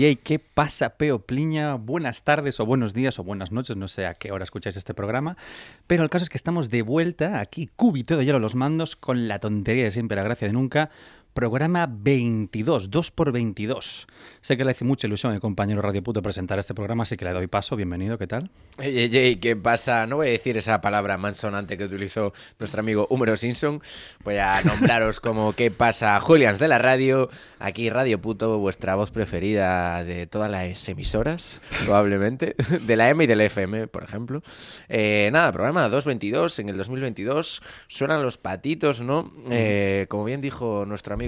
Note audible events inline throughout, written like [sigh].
Hey, ¿qué pasa, Peo Pliña? Buenas tardes o buenos días o buenas noches, no sé a qué hora escucháis este programa, pero el caso es que estamos de vuelta aquí, cúbito de hielo los mandos, con la tontería de siempre, la gracia de nunca, programa 22, 2 por 22. Sé que le hace mucha ilusión a mi compañero Radio Puto presentar este programa, así que le doy paso. Bienvenido, ¿qué tal? Ey, ey, ey, ¿qué pasa? No voy a decir esa palabra mansonante que utilizó nuestro amigo Húmero Simpson. Voy a nombraros [laughs] como ¿Qué pasa? Julians de la radio. Aquí Radio Puto, vuestra voz preferida de todas las emisoras, probablemente. [laughs] De la M y del FM, por ejemplo. Eh, nada, programa 222 en el 2022. Suenan los patitos, ¿no? Eh, como bien dijo nuestro amigo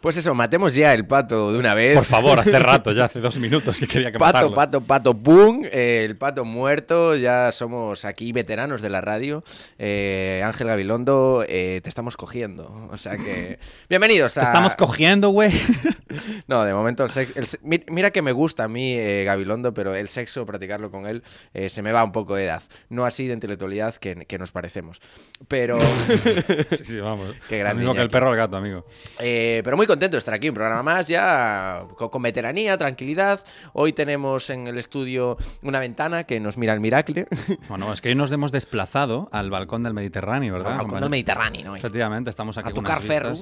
Pues eso, matemos ya el pato de una vez. Por favor, hace [laughs] rato, ya hace dos minutos que quería que Pato, matarlo. pato, pato, pum. eh, el pato muerto. Ya somos aquí veteranos de la radio. Eh, Ángel Gabilondo, eh, te estamos cogiendo. O sea que. [laughs] Bienvenidos a. Te estamos cogiendo, güey. [laughs] No, de momento el sexo. el se- mi- mira que me gusta a mí eh, Gabilondo, pero el sexo, practicarlo con él, eh, se me va un poco de edad. No así de intelectualidad que, que nos parecemos. Pero. sí, sí, vamos. Qué grande, Lo mismo que el perro el gato, amigo. Pero muy contento de estar aquí, un programa más ya con, con veteranía, tranquilidad. Hoy tenemos en el estudio una ventana que nos mira el Miracle. [laughs] Bueno, es que hoy nos hemos desplazado al balcón del Mediterráneo, ¿verdad? Al balcón del Mediterráneo, ¿no? Efectivamente, estamos aquí A tocar ferro.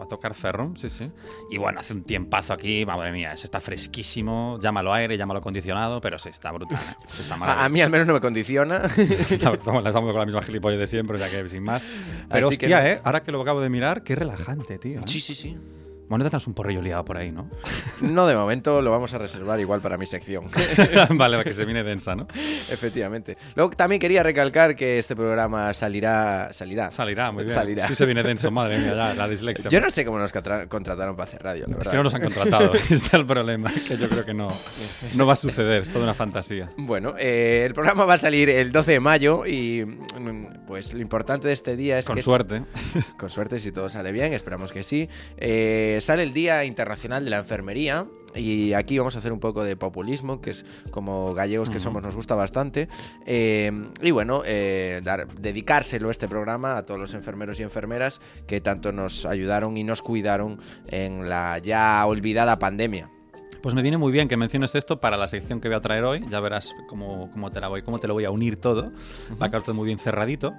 a tocar ferro, sí, sí. Y bueno, hace un tiempazo aquí, madre mía, se está fresquísimo, llámalo aire, llámalo acondicionado, pero sí, está brutal. ¿eh? Está [laughs] A, a mí al menos no me condiciona. [laughs] Estamos estamos con la misma gilipollez de siempre, o sea que sin más. Pero Así que hostia, no. ¿eh? Ahora que lo acabo de mirar, qué relajante, tío. ¿eh? sí, sí, sí. Bueno, no te das un porrillo liado por ahí, ¿no? No, de momento lo vamos a reservar igual para mi sección. [laughs] vale, para que se viene densa, ¿no? Efectivamente. Luego también quería recalcar que este programa salirá. Salirá. Salirá, muy bien. Salirá. Sí se viene denso, madre mía, ya, la dislexia. Yo no sé cómo nos contra- contrataron para hacer radio, la Es verdad. que no nos han contratado, [laughs] este es el problema, que yo creo que no, no va a suceder, es toda una fantasía. Bueno, eh, el programa va a salir el 12 de mayo y mm, pues lo importante de este día es Con que... suerte. [laughs] Con suerte, si todo sale bien, esperamos que sí. Eh, sale el Día Internacional de la Enfermería. Y aquí vamos a hacer un poco de populismo, que es como gallegos que somos, nos gusta bastante. Eh, y bueno, eh, dar, dedicárselo este programa a todos los enfermeros y enfermeras que tanto nos ayudaron y nos cuidaron en la ya olvidada pandemia. Pues me viene muy bien que menciones esto para la sección que voy a traer hoy. Ya verás cómo, cómo te la voy, cómo te lo voy a unir todo. Va a quedar todo muy bien cerradito.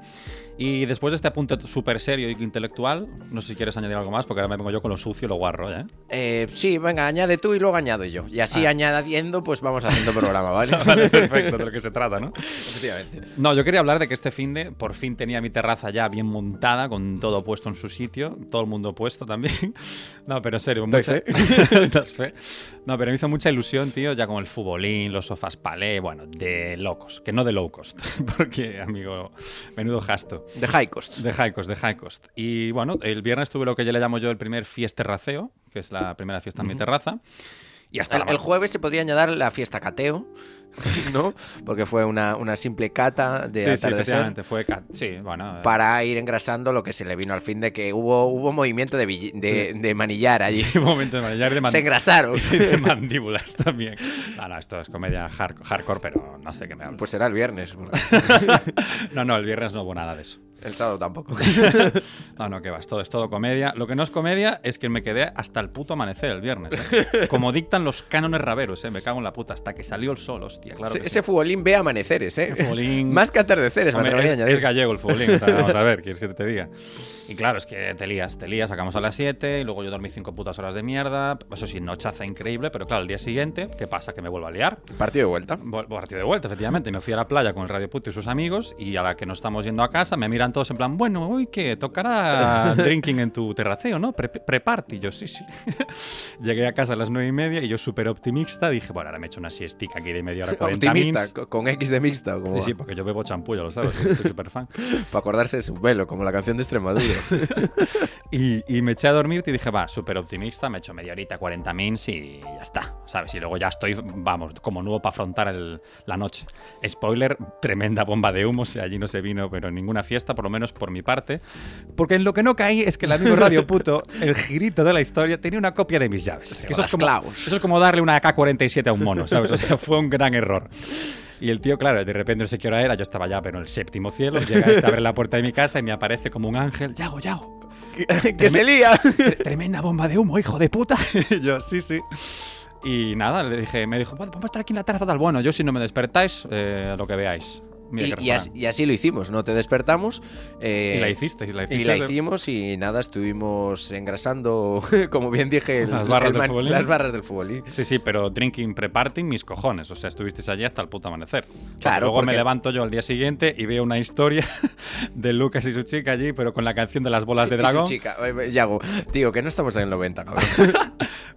Y después de este apunte súper serio y intelectual, no sé si quieres añadir algo más, porque ahora me pongo yo con lo sucio y lo guarro, ¿eh? Eh, sí, venga, añade tú y luego añado yo. Y así Ah. añadiendo, pues vamos haciendo programa, ¿vale? [laughs] Vale, perfecto, de lo que se trata, ¿no? Efectivamente. No, yo quería hablar de que este fin de por fin tenía mi terraza ya bien montada, con todo puesto en su sitio, todo el mundo puesto también. [laughs] No, pero en serio, mucha... fe. [laughs] Fe. No, pero me hizo mucha ilusión, tío, ya con el futbolín, los sofás palé, bueno, de locos, que no de low cost, [laughs] porque, amigo, menudo gasto. De high cost. De high cost, de high cost. Y bueno, el viernes tuve lo que yo le llamo yo el primer fiesterraceo, que es la primera fiesta en mi terraza. Y hasta El, el jueves se podría añadir la fiesta cateo, [laughs] ¿no? Porque fue una, una simple cata de Sí, sí, efectivamente, fue... ca- Sí, bueno... para ir engrasando lo que se le vino al fin de que hubo, hubo movimiento de, de, Sí. de manillar allí. [laughs] Un momento de manillar de, Se engrasaron. y [laughs] de mandíbulas también. No, no, esto es comedia hard- hardcore, pero no sé qué me hablo. Pues será el viernes, porque no, no, el viernes no hubo nada de eso. El sábado tampoco. [laughs] No, no, que va, todo es todo comedia. Lo que no es comedia es que me quedé hasta el puto amanecer el viernes. ¿eh? [laughs] Como dictan los cánones raveros, ¿eh? Me cago en la puta, hasta que salió el sol, hostia, claro ese, que ese sí. futbolín ve amaneceres, ¿eh? Futbolín- Más que atardeceres, Hombre, es, es gallego el futbolín, o sea, vamos a ver, [laughs] ¿quieres que te diga? Y claro, es que te lías, te lías, sacamos a las 7, y luego yo dormí 5 putas horas de mierda, eso sí, nochaza increíble, pero claro, el día siguiente, ¿qué pasa? Que me vuelvo a liar. Partido de vuelta. Vol- Partido de vuelta, efectivamente. Me fui a la playa con el Radio Puto y sus amigos y a la que nos estamos yendo a casa me miran todos en plan, bueno, hoy que tocará [laughs] drinking en tu terraceo, ¿no? Pre Pre-party. Yo, sí, sí. [laughs] Llegué a casa a las nueve y media y yo súper optimista dije, bueno, ahora me he hecho una siestica aquí de media hora, 40 Optimista, mins. con X de mixta o como Sí, va? sí, porque yo bebo champú, ya lo sabes, soy súper fan. [laughs] Para acordarse de su pelo, como la canción de Extremadura. Y, y me eché a dormir y dije, va, súper optimista, me he hecho media horita, 40 mins y ya está, ¿sabes? Y luego ya estoy, vamos, como nuevo para afrontar el- la noche. Spoiler, tremenda bomba de humo, allí no se vino, pero ninguna fiesta, por lo menos por mi parte. Porque en lo que no caí es que el amigo Radio Puto, el girito de la historia, tenía una copia de mis llaves. Que eso, a es como, eso es como darle una AK-47 a un mono, ¿sabes? O sea, [laughs] fue un gran error. Y el tío, claro, de repente no sé qué hora era, yo estaba ya, pero en el séptimo cielo, llega este, abre la puerta de mi casa y me aparece como un ángel, Yago, Yago, [laughs] que se lía. [laughs] Tre- tremenda bomba de humo, hijo de puta. Y yo, sí, sí. Y nada, le dije, me dijo, "Bueno, vamos a estar aquí en la terraza tal. Bueno, yo si no me despertáis, eh, lo que veáis. Mira Y, y así, y lo hicimos, no te despertamos. eh, Y la hicisteis, la Y hicisteis. la hicimos y nada, estuvimos engrasando, [laughs] como bien dije, el- Las barras el del man- las barras del futbolín. Sí, sí, pero drinking pre-party, mis cojones. O sea, estuvisteis allí hasta el puto amanecer. Claro, Luego me levanto yo al día siguiente y veo una historia [laughs] de Lucas y su chica allí, pero con la canción de las bolas de Y su dragón. chica, eh, Yago, tío, que no estamos en el 90, cabrón. [laughs]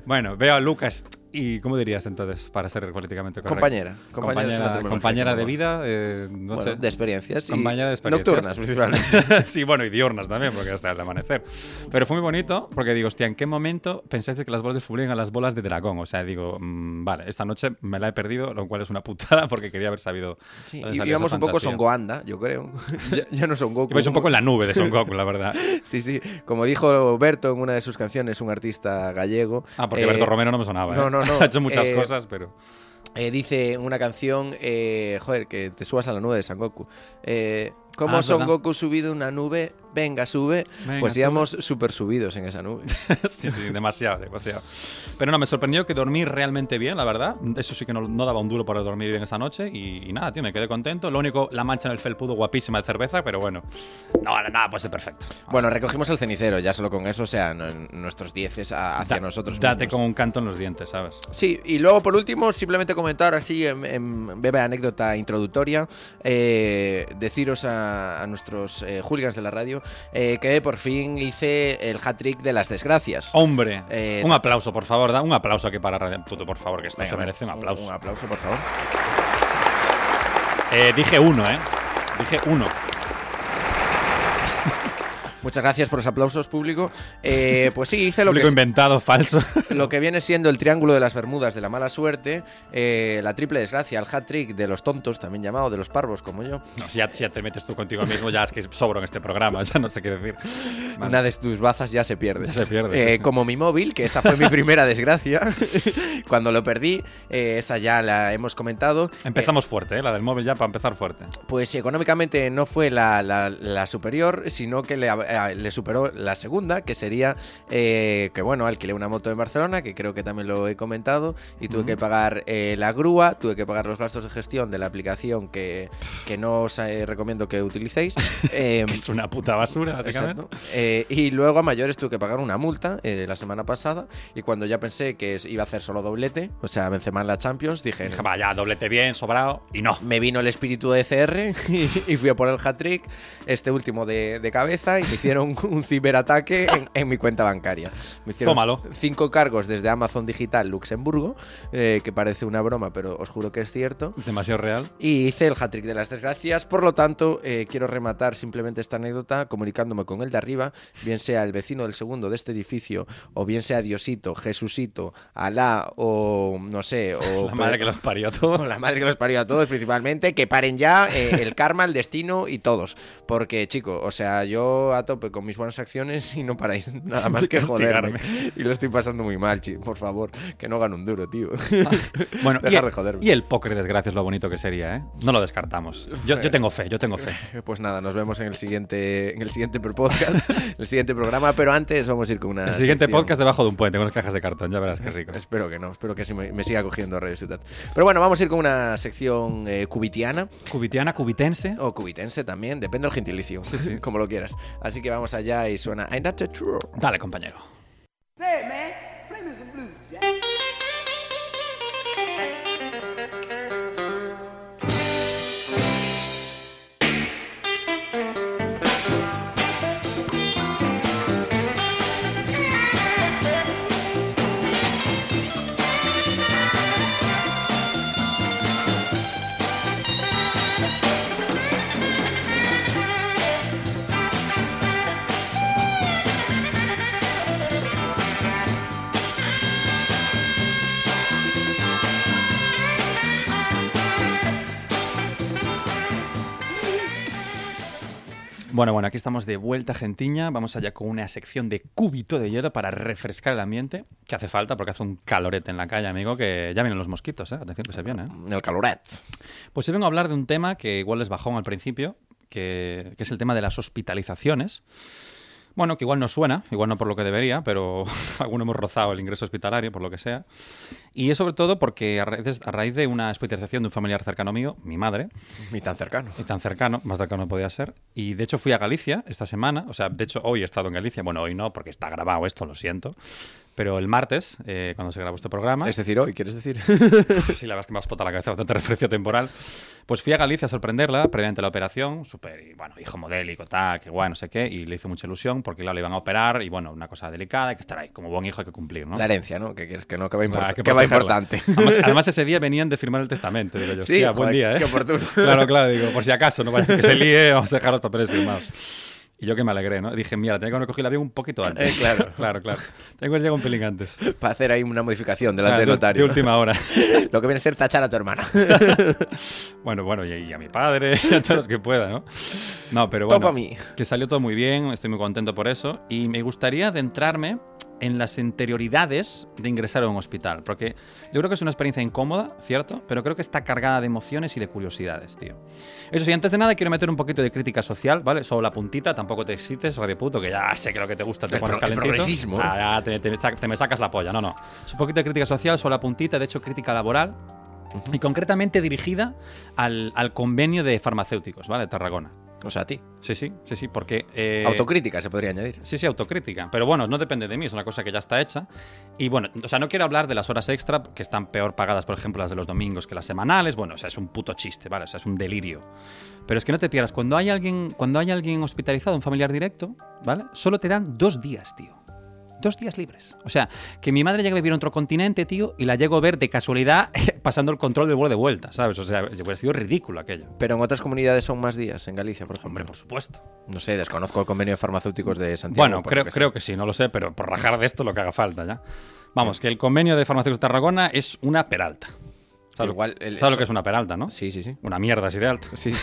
Bueno, veo a Lucas y, ¿cómo dirías entonces, para ser políticamente correcto? Compañera, compañera Compañera, compañera de vida, eh, no Bueno, sé. de experiencias. Compañera de experiencias. Nocturnas, principalmente. [laughs] sí, bueno, y diurnas también, porque hasta el amanecer. Pero fue muy bonito, porque digo, hostia, ¿en qué momento pensaste que las bolas de fútbol eran las bolas de dragón? O sea, digo, mm, vale, esta noche me la he perdido, lo cual es una putada, [laughs] porque quería haber sabido. Sí, y- íbamos un poco fantasía. Son Goanda, yo creo. [laughs] ya, ya no Son Goku. Ibais un poco en la nube de Son Goku, la verdad. Sí, sí. Como dijo Berto en una de sus canciones, un artista gallego. Ah, porque eh, Berto Romero no me sonaba, ¿eh? no, no, no, [laughs] ha hecho muchas eh, cosas, pero. eh, dice una canción, eh, joder, que te subas a la nube de San Goku. Eh, como Ah, Son verdad. Goku subido una nube, venga, sube. Venga, pues íbamos súper subidos en esa nube. [laughs] sí, sí, demasiado, demasiado. Pero no, me sorprendió que dormí realmente bien, la verdad. Eso sí que no, no daba un duro para dormir bien esa noche. Y, y nada, tío, me quedé contento. Lo único, la mancha en el felpudo guapísima de cerveza, pero bueno. No, nada, pues es perfecto. Bueno, recogimos el cenicero, ya solo con eso, o sea, nuestros dieces hacia Da- nosotros Date mismos. como un canto en los dientes, ¿sabes? Sí, y luego por último, simplemente comentar así en, en breve anécdota introductoria, eh, deciros a, a nuestros eh, hooligans de la radio eh, que por fin hice el hat-trick de las desgracias. Hombre, Eh, un aplauso, por favor. Da un aplauso aquí para Radio Puto, por favor, que esto Venga, se merece un aplauso. Un, aplauso, por favor. Eh, dije uno, ¿eh? Dije uno. Muchas gracias por los aplausos, público. Eh, pues sí, hice lo Público que, inventado, falso. [laughs] lo que viene siendo el triángulo de las Bermudas de la mala suerte, eh, la triple desgracia, el hat-trick de los tontos, también llamado de los parvos como yo. No, si ya, si ya te metes tú contigo mismo, ya es que sobro en este programa, ya no sé qué decir. Vale. Una de tus bazas ya se pierde. Ya se pierde, Eh, sí, sí. Como mi móvil, que esa fue mi primera desgracia. [laughs] Cuando lo perdí, esa ya la hemos comentado. Empezamos fuerte, ¿eh? La del móvil ya para empezar fuerte. Pues económicamente no fue la, la- la superior, sino que le, eh, le superó la segunda, que sería eh, que, bueno, alquilé una moto en Barcelona, que creo que también lo he comentado, y tuve que pagar eh, la grúa, tuve que pagar los gastos de gestión de la aplicación que, que no os eh, recomiendo que utilicéis. [laughs] Eh, es una puta basura, básicamente. Eh, y luego a mayores tuve que pagar una multa la semana pasada y cuando ya pensé que iba a hacer solo doblete, o sea, Benzema en la Champions, dije, vaya, doblete bien, sobrado, y no. me vino el espíritu de CR [laughs] y, y fui a por el hat-trick, este último de, de cabeza, y hicieron [laughs] un ciberataque en, en mi cuenta bancaria. Me hicieron Tómalo. cinco cargos desde Amazon Digital Luxemburgo, eh, que parece una broma, pero os juro que es cierto. Demasiado real. Y hice el hat-trick de las desgracias. Por lo tanto, eh, quiero rematar simplemente esta anécdota comunicándome con el de arriba, bien sea el vecino del segundo de este edificio, o bien sea Diosito, Jesucito, Alá, o no sé, o [laughs] La madre que los parió a todos. [laughs] la madre que los parió a todos, principalmente, que paren ya eh, el karma, el destino y todos. Porque, chico, o sea, yo a tope con mis buenas acciones y no paráis [laughs] nada más que joderme. Y lo estoy pasando muy mal, chi. Por favor, que no gane un duro, tío. Bueno, [laughs] y Dejar de joderme. y el póker de desgracia es lo bonito que sería, ¿eh? No lo descartamos. Yo, yo tengo fe, yo tengo fe. [laughs] Pues nada, nos vemos en el siguiente, en el siguiente podcast, el siguiente programa, pero antes vamos a ir con una. El siguiente sección. podcast debajo de un puente con las cajas de cartón, ya verás qué rico. Espero que no, espero que sí me, me siga cogiendo Radio Ciudad. Pero bueno, vamos a ir con una sección eh, cubitiana Cubitiana, cubitense. o cubitense también, depende del gentilicio, Sí, sí. como lo quieras. Así que vamos allá y suena I'm not a true. Dale, compañero. Say it, man. Bueno, bueno, aquí estamos de vuelta, gentiña. Vamos allá con una sección de cúbito de hielo para refrescar el ambiente, que hace falta porque hace un calorete en la calle, amigo, que ya vienen los mosquitos, ¿eh? Atención que se viene, ¿eh? El caloret. Pues hoy vengo a hablar de un tema que igual les bajón al principio, que, que es el tema de las hospitalizaciones. Bueno, que igual no suena, igual no por lo que debería, pero [laughs] algunos hemos rozado el ingreso hospitalario, por lo que sea. Y es sobre todo porque a raíz, a raíz de una hospitalización de un familiar cercano mío, mi madre, Ni tan cercano. y tan cercano, más cercano no podía ser. Y de hecho fui a Galicia esta semana, o sea, de hecho hoy he estado en Galicia, bueno, hoy no, porque está grabado esto, lo siento. Pero el martes, eh, cuando se grabó este programa, Es decir, hoy, ¿quieres decir? [laughs] sí, la verdad es que me ha explotado la cabeza bastante referencia temporal. Pues fui a Galicia a sorprenderla previamente la operación, súper, bueno, hijo modélico, tal, que guay, no sé qué, y le hizo mucha ilusión porque, claro, le iban a operar y, bueno, una cosa delicada, hay que estar ahí, como buen hijo hay que cumplir, ¿no? La herencia, ¿no? Que quieres que no, que va, import- Ah, que que va importante. Además, [laughs] además, ese día venían de firmar el testamento, digo yo. Sí, buen joder, día, ¿eh? qué oportuno. [laughs] claro, claro, digo, por si acaso, no vaya a ser que se líe, vamos a dejar los papeles firmados. Y yo que me alegré, ¿no? Dije, mira, tenía que haber cogido el avión un poquito antes. Eh, claro. [laughs] claro, claro. Tengo que haber llegado un pelín antes. Para hacer ahí una modificación delante del de- notario. De última hora. [laughs] Lo que viene a ser tachar a tu hermana. [laughs] Bueno, bueno, y, y a mi padre, a todos los que pueda, ¿no? No, pero bueno, Topa a mí. que salió todo muy bien, estoy muy contento por eso, y me gustaría adentrarme en las interioridades de ingresar a un hospital, porque yo creo que es una experiencia incómoda, ¿cierto? Pero creo que está cargada de emociones y de curiosidades, tío. Eso sí, antes de nada quiero meter un poquito de crítica social, ¿vale? Solo la puntita, tampoco te excites, radio puto, que ya sé que lo que te gusta te El pones pro- el calentito. progresismo, ¿eh? Ah, ya te, te- te me sacas la polla, no, no. Es un poquito de crítica social, solo la puntita, de hecho crítica laboral, y concretamente dirigida al, al convenio de farmacéuticos, ¿vale? De Tarragona. O sea, a ti. Sí, sí, sí, sí, porque... eh, Autocrítica se podría añadir. Sí, sí, autocrítica. Pero bueno, no depende de mí, es una cosa que ya está hecha. Y bueno, o sea, no quiero hablar de las horas extra, que están peor pagadas, por ejemplo, las de los domingos que las semanales. Bueno, o sea, es un puto chiste, ¿vale? O sea, es un delirio. Pero es que no te pierdas, cuando hay alguien, cuando hay alguien hospitalizado, un familiar directo, ¿vale? Solo te dan dos días, tío. Dos días libres. O sea, que mi madre llegue a vivir en otro continente, tío, y la llego a ver de casualidad [laughs] pasando el control del vuelo de vuelta, ¿sabes? O sea, hubiera sido ridículo aquello. Pero en otras comunidades son más días, en Galicia, por ejemplo. Hombre, por supuesto. No sé, desconozco el convenio de farmacéuticos de Santiago. Bueno, creo, que creo que sí, no lo sé, pero por rajar de esto lo que haga falta ya. Vamos, que el convenio de farmacéuticos de Tarragona es una peralta. ¿Sabes, Igual el- ¿sabes lo que es una peralta, no? Sí, sí, sí. Una mierda así de alta. Sí. [laughs]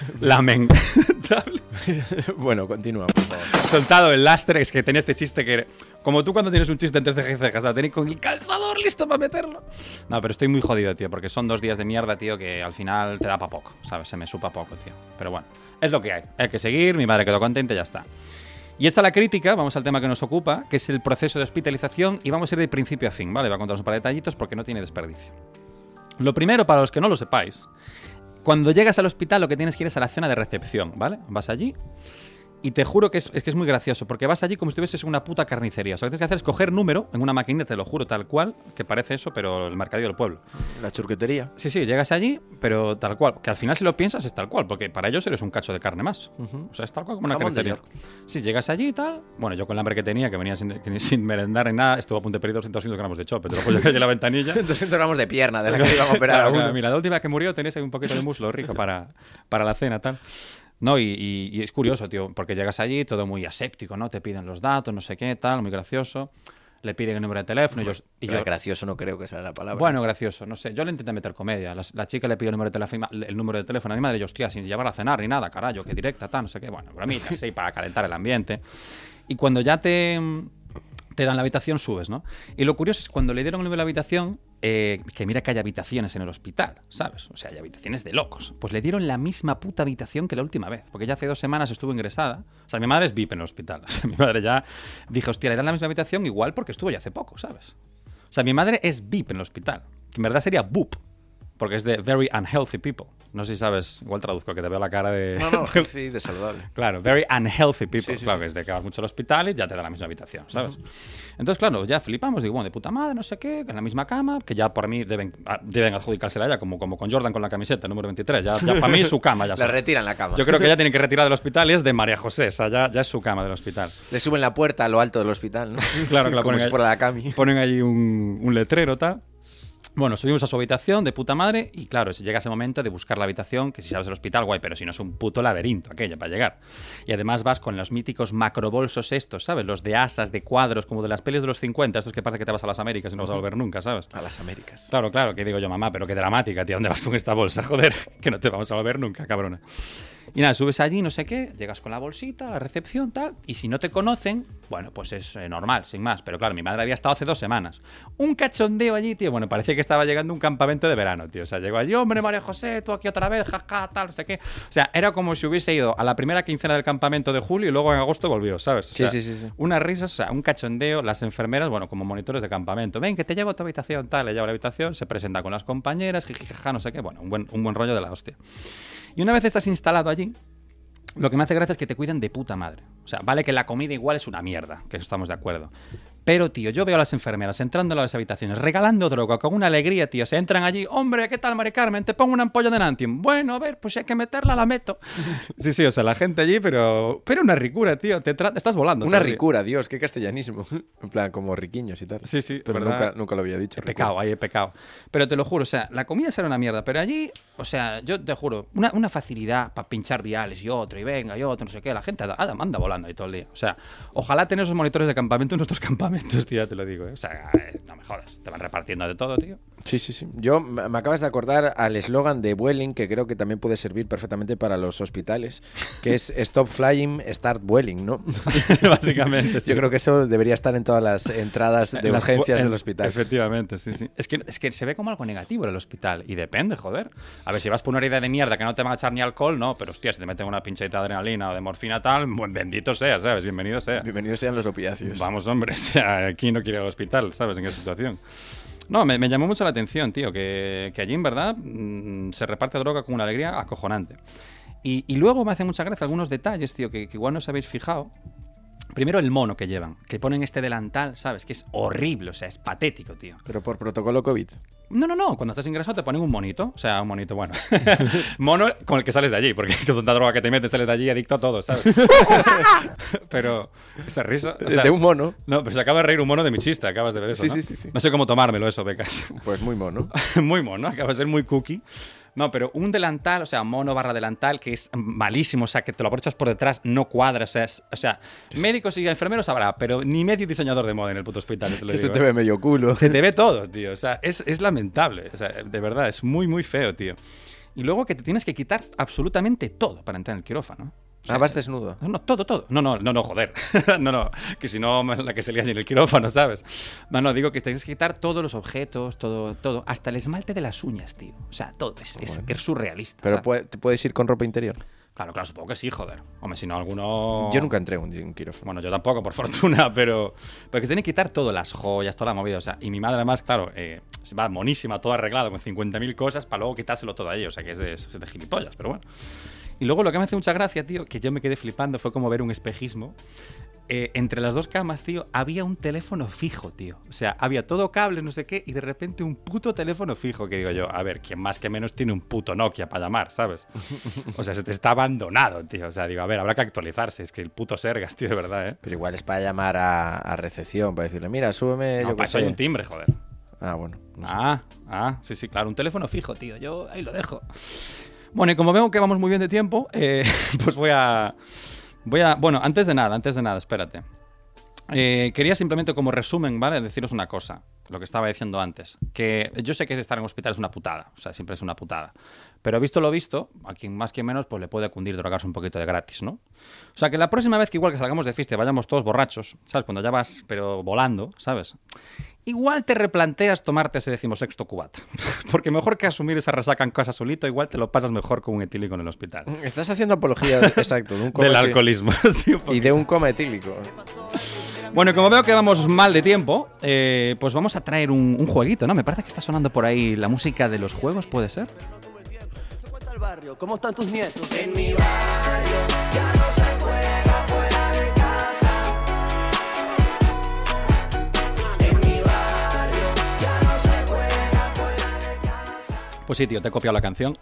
[laughs] Lamentable. [laughs] bueno, continúa, por favor. Soltado el lastre, es que tenía este chiste que... Como tú cuando tienes un chiste entre cejas y cejas, tenéis con el calzador listo para meterlo. No, pero estoy muy jodido, tío, porque son dos días de mierda, tío, que al final te da para poco, ¿sabes? Se me supa poco, tío. Pero bueno, es lo que hay. Hay que seguir, mi madre quedó contenta y ya está. Y esta la crítica, vamos al tema que nos ocupa, que es el proceso de hospitalización, y vamos a ir de principio a fin, ¿vale? Voy a contaros un par de detallitos porque no tiene desperdicio. Lo primero, para los que no lo sepáis, cuando llegas al hospital lo que tienes que ir es a la zona de recepción, ¿vale? Vas allí y te juro que es, es que es muy gracioso, porque vas allí como si estuvieses en una puta carnicería. O sea, lo que tienes que hacer es coger número en una maquinita, te lo juro, tal cual, que parece eso, pero el mercadillo del pueblo. La churquetería. Sí, sí, llegas allí, pero tal cual. Que al final si lo piensas es tal cual, porque para ellos eres un cacho de carne más. O sea, es tal cual como una Jamón carnicería. Sí, llegas allí y tal. Bueno, yo con el hambre que tenía, que venía sin, que sin merendar ni nada, estuve a punto de pedir 200 gramos de chope. Te lo hay en la ventanilla. [laughs] 200 gramos de pierna de la que iban a operar a Claro, uno. claro, mira, la última que murió tenías ahí un poquito de muslo rico para, para la cena, tal. No, y, y- y es curioso, tío, porque llegas allí, todo muy aséptico, ¿no? Te piden los datos, no sé qué, tal, muy gracioso. Le piden el número de teléfono y yo... Y yo gracioso no creo que sea la palabra. bueno, gracioso, no sé. Yo le intenté meter comedia. La, la chica le pidió el número, de teléfono, el número de teléfono a mi madre yo, hostia, sin llevar a cenar ni nada, carajo, que directa, tal, no sé qué. Bueno, bromitas, [laughs] sí, para calentar el ambiente. Y cuando ya te, te dan la habitación, subes, ¿no? Y lo curioso es cuando le dieron el número de la habitación, eh, que mira que hay habitaciones en el hospital, ¿sabes? O sea, hay habitaciones de locos. Pues le dieron la misma puta habitación que la última vez, porque ya hace dos semanas estuvo ingresada. O sea, mi madre es VIP en el hospital. [laughs] O sea, mi madre ya dijo, hostia, le dan la misma habitación igual porque estuvo ya hace poco, ¿sabes? O sea, mi madre es VIP en el hospital. En verdad sería BUP. Porque es de Very Unhealthy People. No sé si sabes, igual traduzco, que te veo la cara de... No, no, [laughs] sí, de saludable. Claro, very unhealthy people. Sí, sí, claro, sí. que es de que vas mucho al hospital y ya te da la misma habitación, ¿sabes? Entonces, claro, ya flipamos, digo, bueno, de puta madre, no sé qué, en la misma cama, que ya por mí deben, ah, deben adjudicársela ya, como, como con Jordan con la camiseta, número 23. Ya, ya para mí es su cama, ya [laughs] La retiran la cama. Yo creo que ya [laughs] tienen que retirar del hospital y es de María José, o sea, ya, ya es su cama del hospital. Le suben la puerta a lo alto del hospital, ¿no? Claro, que la ponen si fuera la cami. Ponen allí un, un letrero, tal. Bueno, subimos a su habitación de puta madre y claro, si llega ese momento de buscar la habitación, que si sabes el hospital, guay, pero si no es un puto laberinto aquella para llegar. Y además vas con los míticos macrobolsos estos, ¿sabes? Los de asas, de cuadros, como de las pelis de los 50, estos que parece que te vas a las Américas y no vas a volver nunca, ¿sabes? A las Américas. Claro, claro, que digo yo, mamá, pero qué dramática, tía, ¿dónde vas con esta bolsa? [laughs] Joder, que no te vamos a volver nunca, cabrona. Y nada, subes allí, no sé qué, llegas con la bolsita, la recepción, tal, y si no te conocen, bueno, pues es eh, normal, sin más. Pero claro, mi madre había estado hace dos semanas. Un cachondeo allí, tío, bueno, parecía que estaba llegando a un campamento de verano, tío. O sea, llegó allí, hombre, María José, tú aquí otra vez, jaja, tal, no sé qué. O sea, era como si hubiese ido a la primera quincena del campamento de julio y luego en agosto volvió, ¿sabes? O Sí, sea, sí, sí, sí. Unas risas, o sea, un cachondeo, las enfermeras, bueno, como monitores de campamento. Ven, que te llevo a tu habitación, tal, le llevo a la habitación, se presenta con las compañeras, jijijaja, no sé qué, bueno, un buen, un buen rollo de la hostia. Y una vez estás instalado allí, lo que me hace gracia es que te cuidan de puta madre. O sea, vale que la comida igual es una mierda, que eso estamos de acuerdo. Pero, tío, yo veo a las enfermeras entrando a las habitaciones, regalando droga con una alegría, tío. Se entran allí, hombre, ¿qué tal, Mari Carmen? Te pongo una ampolla de Nantium. Bueno, a ver, pues si hay que meterla, la meto. [laughs] Sí, sí, o sea, la gente allí, pero, pero una ricura, tío. Te, tra- estás volando. Una ricura, Dios, qué castellanismo. [laughs] En plan, como riquiños y tal. Sí, sí, Pero ¿verdad? nunca, nunca lo había dicho. He pecado, ahí he pecado. Pero te lo juro, o sea, la comida será una mierda, pero allí, o sea, yo te juro, una, una facilidad para pinchar diales y otro, y venga, y otro, no sé qué, la gente anda, anda volando ahí todo el día. O sea, ojalá tener esos monitores de campamento en nuestros [laughs] campamentos, tío, te lo digo, ¿eh? O sea, eh, no me jodas, te van repartiendo de todo, tío. Sí, sí, sí. Yo me acabas de acordar al eslogan de Vueling, que creo que también puede servir perfectamente para los hospitales, que es [laughs] Stop Flying, Start Vueling, ¿no? [laughs] Básicamente, sí. Yo creo que eso debería estar en todas las entradas de En urgencias pu- del en- hospital. Efectivamente, sí, sí. Es que, es que se ve como algo negativo en el hospital. Y depende, joder. A ver, si vas por una herida de mierda que no te van a echar ni alcohol, no. Pero hostia, si te meten una pinchadita de adrenalina o de morfina tal, buen bendito sea, ¿sabes? Bienvenido sea. Bienvenidos sean los opiáceos. Vamos, hombre, [laughs] o sea, aquí no quiere ir al hospital, ¿sabes? En esa situación. No, me, me llamó mucho la atención, tío, que, que allí en verdad mm, se reparte droga con una alegría acojonante. Y, y luego me hace mucha gracia algunos detalles, tío, que, que igual no os habéis fijado. Primero el mono que llevan, que ponen este delantal, ¿sabes? Que es horrible, o sea, es patético, tío. Pero por protocolo COVID. No, no, no, cuando estás ingresado te ponen un monito, o sea, un monito, bueno. [laughs] Mono con el que sales de allí, porque [laughs] tanta droga que te metes sales de allí adicto a todo, ¿sabes? [laughs] pero esa risa... o sea, de un mono. no, pero se acaba de reír un mono de mi chiste, acabas de ver eso, Sí, ¿no? sí, sí, sí. No sé cómo tomármelo eso, becas. Pues muy mono. muy mono, acaba de ser muy cookie. No, pero un delantal, o sea, mono barra delantal, que es malísimo, o sea, que te lo aprovechas por detrás, no cuadra, o sea, es- o sea médicos y enfermeros habrá, pero ni medio diseñador de moda en el puto hospital, te lo Que se te ¿eh? ve medio culo. Se te ve [laughs] todo, tío. O sea, es, es lamentable. O sea, de verdad, es muy, muy feo, tío. Y luego que te tienes que quitar absolutamente todo para entrar en el quirófano. Ah, vas desnudo. no, no, todo, todo. No, no, no, no, joder. [laughs] no, no, que si no, la que se lía en el quirófano, ¿sabes? No, no, digo que tienes que quitar todos los objetos, todo, todo. Hasta el esmalte de las uñas, tío. O sea, todo. Es, es, es surrealista. Pero ¿sabes? puede- te puedes ir con ropa interior. Claro, claro, supongo que sí, joder. Hombre, si no, alguno... Yo nunca entré en un, un quirófano. Bueno, yo tampoco, por [laughs] fortuna, pero, pero que se tiene que quitar todo, las joyas, toda la movida. O sea, y mi madre, además, claro, eh, se va monísima, todo arreglado, con 50.000 cosas, para luego quitárselo todo ahí. O sea, que es de, es de gilipollas, pero bueno. Y luego lo que me hace mucha gracia, tío, que yo me quedé flipando, fue como ver un espejismo. Eh, entre las dos camas, tío, había un teléfono fijo, tío. O sea, había todo cable, no sé qué, y de repente un puto teléfono fijo. Que digo yo, a ver, ¿quién más que menos tiene un puto Nokia para llamar, ¿sabes? [laughs] O sea, se te está abandonado, tío. O sea, digo, a ver, habrá que actualizarse. Es que el puto Sergas, tío, de verdad, ¿eh? Pero igual es para llamar a, a recepción, para decirle, mira, súbeme, No, yo para eso hay un timbre, joder. Ah, bueno. no sé. Ah, ah, sí, sí, claro, un teléfono fijo, tío. Yo ahí lo dejo. Bueno, y como veo que vamos muy bien de tiempo, eh, [laughs] pues voy a. Voy a. Bueno, antes de nada, antes de nada, espérate. Eh, quería simplemente como resumen, ¿vale? Deciros una cosa, lo que estaba diciendo antes. Que yo sé que estar en hospital es una putada, o sea, siempre es una putada. Pero visto lo visto, a quien más que menos, pues le puede cundir drogarse un poquito de gratis, ¿no? O sea, que la próxima vez que igual que salgamos de fiesta vayamos todos borrachos, ¿sabes? Cuando ya vas, pero volando, ¿sabes? Igual te replanteas tomarte ese decimosexto cubata. [laughs] Porque mejor que asumir esa resaca en casa solito, igual te lo pasas mejor con un etílico en el hospital. Estás haciendo apología, [laughs] exacto, de un coma Del alcoholismo. [laughs] sí, un Y de un coma etílico. Bueno, como veo que vamos mal de tiempo, eh, pues vamos a traer un, un jueguito, ¿no? Me parece que está sonando por ahí la música de los juegos, ¿puede ser? Se cuenta el barrio, ¿cómo están tus nietos? En mi barrio Pues sí, tío, te he copiado la canción.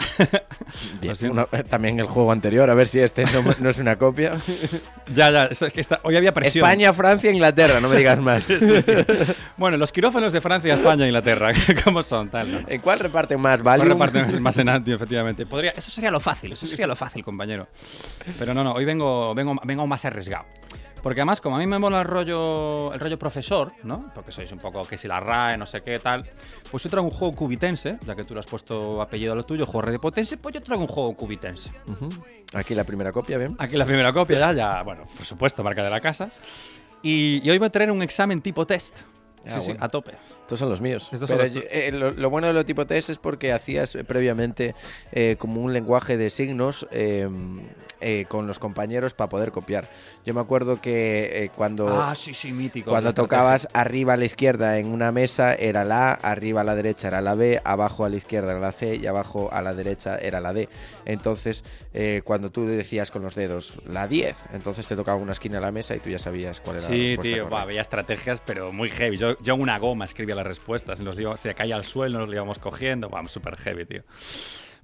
[laughs] Una- eh, también el juego anterior, a ver si este no, no es una copia. [laughs] ya, ya, es que está- hoy había presión. España, Francia, Inglaterra, no me digas [laughs] más. Sí, sí. Bueno, los quirófanos de Francia, España Inglaterra, ¿cómo son? Tal, ¿no? ¿En cuál reparten más? ¿Cuál ¿Valium? reparte más- más en anti, efectivamente. Podría, eso sería lo fácil, eso sería lo fácil, compañero. Pero no, no, hoy vengo, vengo, vengo más arriesgado. Porque además, como a mí me mola el rollo, el rollo profesor, ¿no? Porque sois un poco que si la RAE, no sé qué, tal. Pues yo traigo un juego cubitense, ya que tú le has puesto apellido a lo tuyo, juego de potense, pues yo traigo un juego cubitense. Aquí la primera copia, ¿bien? Aquí la primera copia ya, ya, bueno, por supuesto, marca de la casa. Y, y hoy voy a traer un examen tipo test. Ah, sí, sí, bueno. a tope. Estos son los míos. Estos son Pero los yo- eh, lo, lo bueno de lo tipo test es porque hacías previamente eh, como un lenguaje de signos eh, eh, con los compañeros para poder copiar. Yo me acuerdo que eh, cuando... Ah, sí, sí, mítico. Cuando la estrategia. tocabas arriba a la izquierda en una mesa era la A, arriba a la derecha era la B, abajo a la izquierda era la C y abajo a la derecha era la D. Entonces, eh, cuando tú decías con los dedos la 10, entonces te tocaba una esquina de la mesa y tú ya sabías cuál era la Sí, respuesta tío, veía estrategias, pero muy heavy. Yo, yo una goma escribía las respuestas, nos íbamos- se caía al suelo, nos lo íbamos cogiendo. Vamos, súper heavy, tío.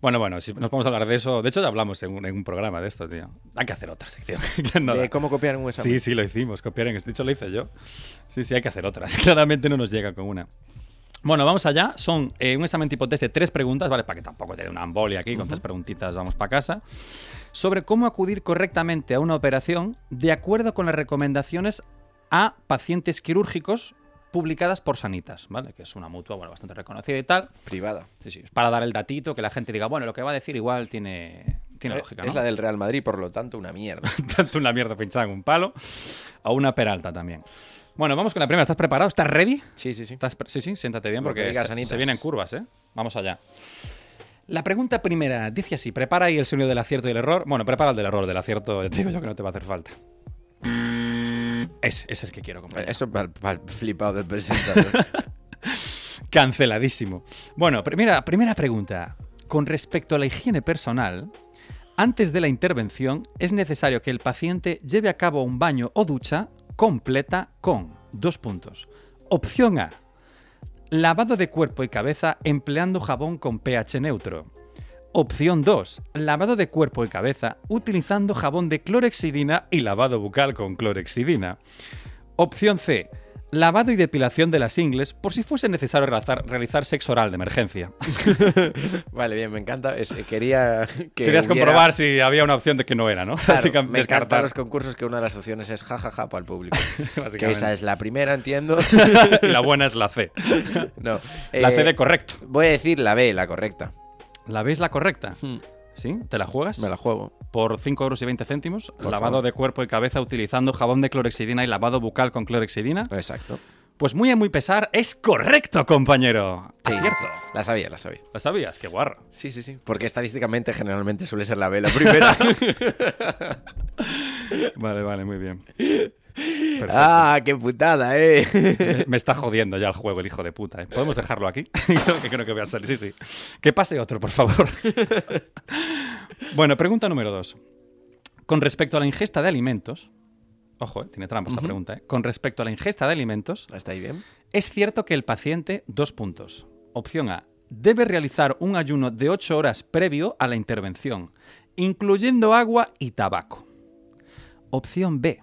Bueno, bueno, si nos podemos hablar de eso. De hecho, ya hablamos en un, en un programa de esto, tío. Hay que hacer otra sección. [laughs] De cómo copiar un examen. Sí, sí, lo hicimos, copiar en De hecho, lo hice yo. Sí, sí, hay que hacer otra. [laughs] Claramente no nos llega con una. Bueno, vamos allá. Son eh, un examen tipo test de tres preguntas, ¿vale? Para que tampoco te dé una embolia aquí, con tres preguntitas vamos para casa. Sobre cómo acudir correctamente a una operación de acuerdo con las recomendaciones a pacientes quirúrgicos publicadas por Sanitas, ¿vale? Que es una mutua, bueno, bastante reconocida y tal. Privada. Sí, sí, es para dar el datito, que la gente diga, bueno, lo que va a decir igual tiene, tiene Eh, lógica, Es ¿no? la del Real Madrid, por lo tanto, una mierda. [laughs] tanto una mierda pinchada en un palo, a una peralta también. Bueno, vamos con la primera. ¿Estás preparado? ¿Estás ready? Sí, sí, sí. ¿Estás sí, sí, siéntate bien porque se, se vienen curvas, ¿eh? Vamos allá. La pregunta primera dice así: prepara ahí el sonido del acierto y el error. Bueno, prepara el del error, del acierto, ya te digo yo que no te va a hacer falta. Ese, ese es el que quiero compañero. Eso para el flipado del presentador. [laughs] Canceladísimo. Bueno, primera, primera pregunta. Con respecto a la higiene personal, antes de la intervención es necesario que el paciente lleve a cabo un baño o ducha completa con dos puntos. Opción A. Lavado de cuerpo y cabeza empleando jabón con pH neutro. Opción 2. Lavado de cuerpo y cabeza utilizando jabón de clorexidina y lavado bucal con clorexidina. Opción C. Lavado y depilación de las ingles por si fuese necesario realizar, realizar sexo oral de emergencia. [laughs] vale, bien, me encanta. Es- quería que Querías hubiera- comprobar si había una opción de que no era, ¿no? [laughs] Claro, Básicamente, me encantan descartar. los concursos que una de las opciones es jajaja para el público. [laughs] que Básicamente. esa es la primera, entiendo. y la buena es la C. no. La C eh, de correcto. Voy a decir la B, la correcta. ¿La veis la correcta? ¿Sí? ¿Te la juegas? Me la juego. Por 5 euros y 20 céntimos. Por lavado favor. de cuerpo y cabeza utilizando jabón de clorexidina y lavado bucal con clorexidina. Exacto. Pues muy a muy pesar, es correcto, compañero. Sí, Acierto. sí. La sabía, la sabía. ¿Lo sabías? Qué guarro. Sí, sí, sí. Porque estadísticamente generalmente suele ser la B la primera. [laughs] [laughs] Vale, vale, muy bien. Perfecto. ah, qué putada, eh. Me- Me está jodiendo ya el juego, el hijo de puta. ¿eh? ¿Podemos dejarlo aquí? [laughs] creo, que, creo que voy a salir. Sí, sí. Que pase otro, por favor. [laughs] bueno, pregunta número dos. Con respecto a la ingesta de alimentos. Ojo, eh, tiene trampa esta pregunta. ¿eh? Con respecto a la ingesta de alimentos, ¿Está ahí bien? es cierto que el paciente. Dos puntos. Opción A. Debe realizar un ayuno de 8 horas previo a la intervención, incluyendo agua y tabaco. Opción B.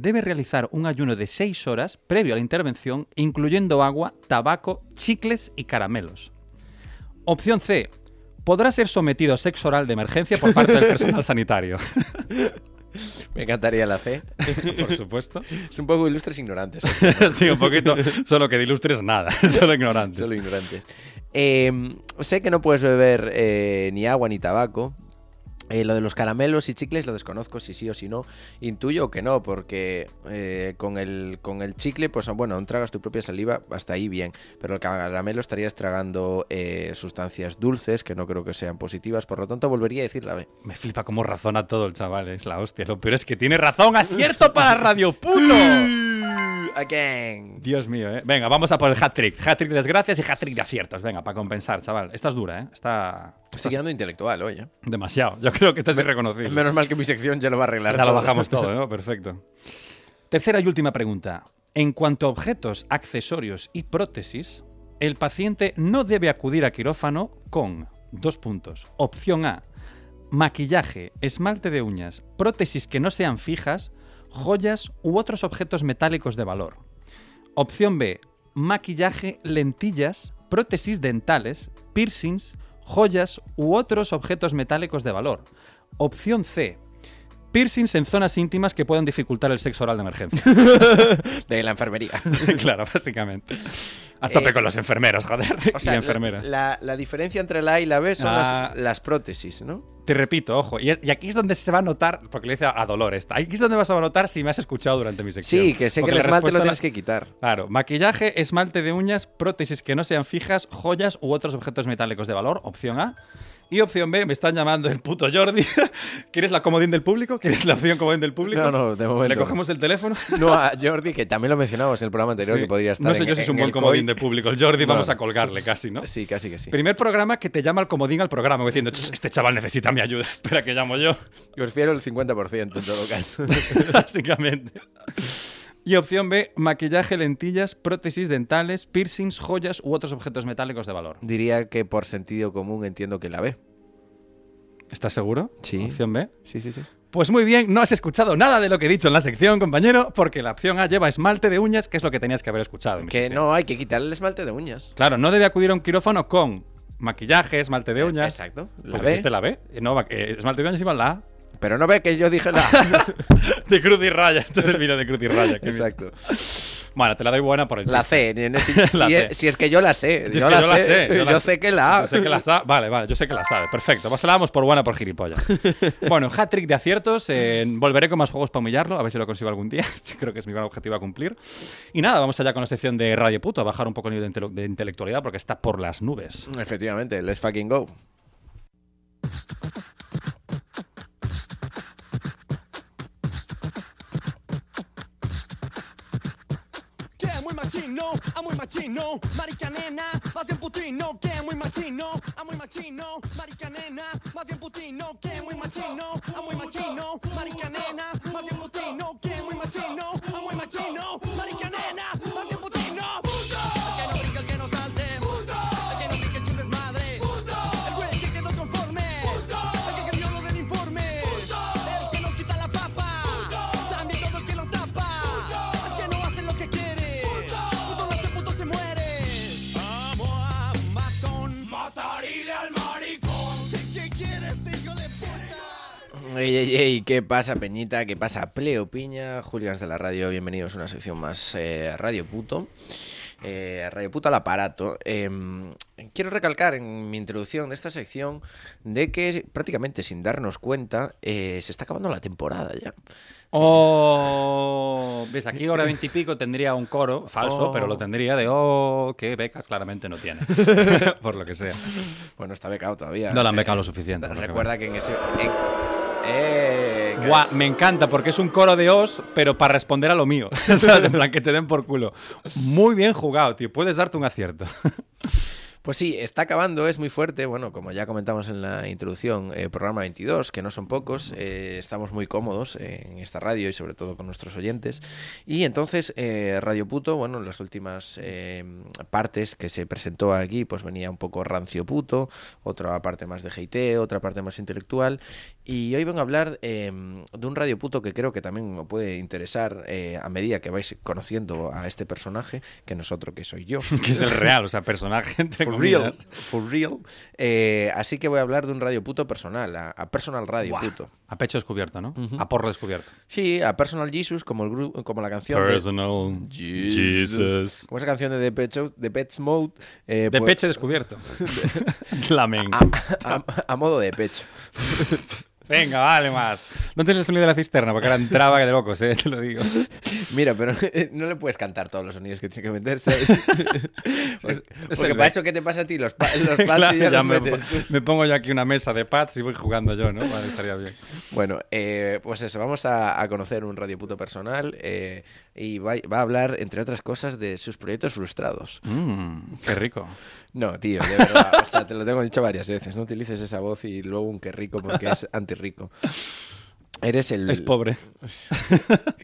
Debe realizar un ayuno de 6 horas previo a la intervención, incluyendo agua, tabaco, chicles y caramelos. Opción C. Podrá ser sometido a sexo oral de emergencia por parte del personal [laughs] sanitario. Me encantaría la C. por supuesto. Es un poco ilustres ignorantes. [laughs] sí, un poquito. Solo que de ilustres nada. [laughs] Solo ignorantes. Solo ignorantes. Eh, sé que no puedes beber eh, ni agua ni tabaco. Eh, lo de los caramelos y chicles lo desconozco si sí o si no. Intuyo que no, porque eh, con, el, con el chicle, pues bueno, aún tragas tu propia saliva, hasta ahí bien. Pero el caramelo estarías tragando eh, sustancias dulces que no creo que sean positivas, por lo tanto volvería a decir la B. Me flipa cómo razona todo el chaval, es la hostia. Lo peor es que tiene razón, acierto para Radio [laughs] Puto. Again. Dios mío, ¿eh? Venga, vamos a por el hat-trick. Hat-trick de desgracias y hat-trick de aciertos. Venga, para compensar, chaval. Esta es dura, ¿eh? Está... Estoy quedando intelectual hoy, ¿eh? Demasiado. Yo creo que esta es irreconocible. Menos mal que mi sección ya lo va a arreglar Ya lo bajamos todo, [laughs] ¿no? Perfecto. Tercera y última pregunta. En cuanto a objetos, accesorios y prótesis, el paciente no debe acudir a quirófano con dos puntos. Opción A, maquillaje, esmalte de uñas, prótesis que no sean fijas, joyas u otros objetos metálicos de valor. Opción B, maquillaje, lentillas, prótesis dentales, piercings, joyas u otros objetos metálicos de valor. Opción C, piercings en zonas íntimas que puedan dificultar el sexo oral de emergencia. [laughs] De la enfermería. [laughs] claro, básicamente. A tope Eh, con los enfermeros, joder. O sea, y enfermeras. La, la diferencia entre la A y la B son Ah. las, las prótesis, ¿no? Te repito, ojo, y, aquí es donde se va a notar, porque le dice a Dolores, aquí es donde vas a notar si me has escuchado durante mi sección. Sí, que sé Porque que el esmalte lo tienes la- que quitar. Claro, maquillaje, esmalte de uñas, prótesis que no sean fijas, joyas u otros objetos metálicos de valor, opción A. Y opción B, me están llamando el puto Jordi. [laughs] ¿Quieres la comodín del público? ¿Quieres la opción comodín del público? No, no, de momento ¿Le cogemos el teléfono? No, a Jordi, que también lo mencionamos en el programa anterior, Sí. que podría estar No sé en- yo si es un en buen comodín de público. El Jordi No, vamos no. a colgarle casi, ¿no? Sí, casi que sí. Primer programa que te llama el comodín al programa, diciendo, "Ch, este chaval necesita mi ayuda, [laughs] espera que llamo yo. Yo prefiero el 50% en todo caso. [laughs] Básicamente. Y opción B, maquillaje, lentillas, prótesis dentales, piercings, joyas u otros objetos metálicos de valor. Diría que por sentido común entiendo que la B. ¿Estás seguro? Sí. Opción B. Sí, sí, sí. Pues muy bien, no has escuchado nada de lo que he dicho en la sección, compañero, porque la opción A lleva esmalte de uñas, que es lo que tenías que haber escuchado. en mi Que sección. no, hay que quitar el esmalte de uñas. Claro, no debe acudir a un quirófano con maquillaje, esmalte de uñas. Exacto. La Pues B. la B. Eh, No, eh, esmalte de uñas iba en la A. Pero no ve que yo dije la [laughs] De cruz y raya. Este es el vídeo de cruz y raya. Exacto. Bueno, te la doy buena por el La. C. [laughs] Si, La si C. es, si es que yo la sé. Si es que yo la sé. Yo, la sé que la. Yo sé que la sabe. Vale, vale, yo sé que la sabe. Perfecto. Pues la damos por buena por gilipollas. [laughs] bueno, hat-trick de aciertos. eh, volveré con más juegos para humillarlo, a ver si lo consigo algún día. Creo que es mi gran objetivo a cumplir. Y nada, vamos allá con la sección de Radio Puto, a bajar un poco el nivel de, intele- de intelectualidad porque está por las nubes. Efectivamente, let's fucking go. Machino, a muy machino, marica nena, más bien putino, que muy machino, a muy machino, marica nena, más bien putino, que muy machino, a muy machino, marica nena, más bien putino, que muy machino, a muy machino, marica nena, Ey, ey, ey, ¿qué pasa, Peñita? ¿Qué pasa, Pleo Piña? Julián de la radio, bienvenidos a una sección más eh, Radio Puto. Eh, Radio Puto al aparato. Eh, quiero recalcar en mi introducción de esta sección de que prácticamente sin darnos cuenta eh, se está acabando la temporada ya. Oh, ves, aquí hora veintipico tendría un coro falso, Oh. pero lo tendría de oh, que becas claramente no tiene. [laughs] por lo que sea. Bueno, está becado todavía. No la han Eh, becado lo suficiente. lo que Recuerda que en ese... en- eh, me encanta porque es un coro de os, pero para responder a lo mío. [laughs] En plan, que te den por culo. Muy bien jugado, tío. Puedes darte un acierto. [laughs] Pues sí, está acabando, es muy fuerte. Bueno, como ya comentamos en la introducción, eh, programa 22, que no son pocos, eh, estamos muy cómodos en esta radio y sobre todo con nuestros oyentes. Y entonces, eh, Radio Puto, bueno, en las últimas eh, partes que se presentó aquí, pues venía un poco rancio puto, otra parte más de GT, otra parte más intelectual. Y hoy vengo a hablar de un Radio Puto que creo que también me puede interesar a medida que vais conociendo a este personaje, que nosotros que soy yo. [laughs] que es el real, o sea, personaje. [laughs] For real, for real. Eh, así que voy a hablar de un radio puto personal, a, a personal radio puto. A pecho descubierto, ¿no? A porro descubierto. Sí, a personal Jesus, como el como la canción de, Personal Jesus. como esa canción de Depeche, de Pets Mode, eh, De pues, pecho descubierto. [laughs] [laughs] Lamen. a, a modo de pecho. [laughs] Venga, vale más. No tienes el sonido de la cisterna, porque ahora entraba que de locos, ¿eh? Te lo digo. Mira, pero [laughs] no le puedes cantar todos los sonidos que tiene que meter, ¿sabes? [laughs] [laughs] Pues- es porque para eso que te pasa a ti, los, pa- los pads Claro, y ya, ya los me, metes tú. me pongo yo aquí una mesa de pads y voy jugando yo, ¿no? Vale, estaría bien. Bueno, eh, pues eso, vamos a, a conocer un radio puto personal eh, y va, va a hablar, entre otras cosas, de sus proyectos frustrados. Mmm, qué rico. No, tío, de verdad, o sea, te lo tengo dicho varias veces, no utilices esa voz y luego un que rico porque es [laughs] antirrico. Eres el... Es pobre.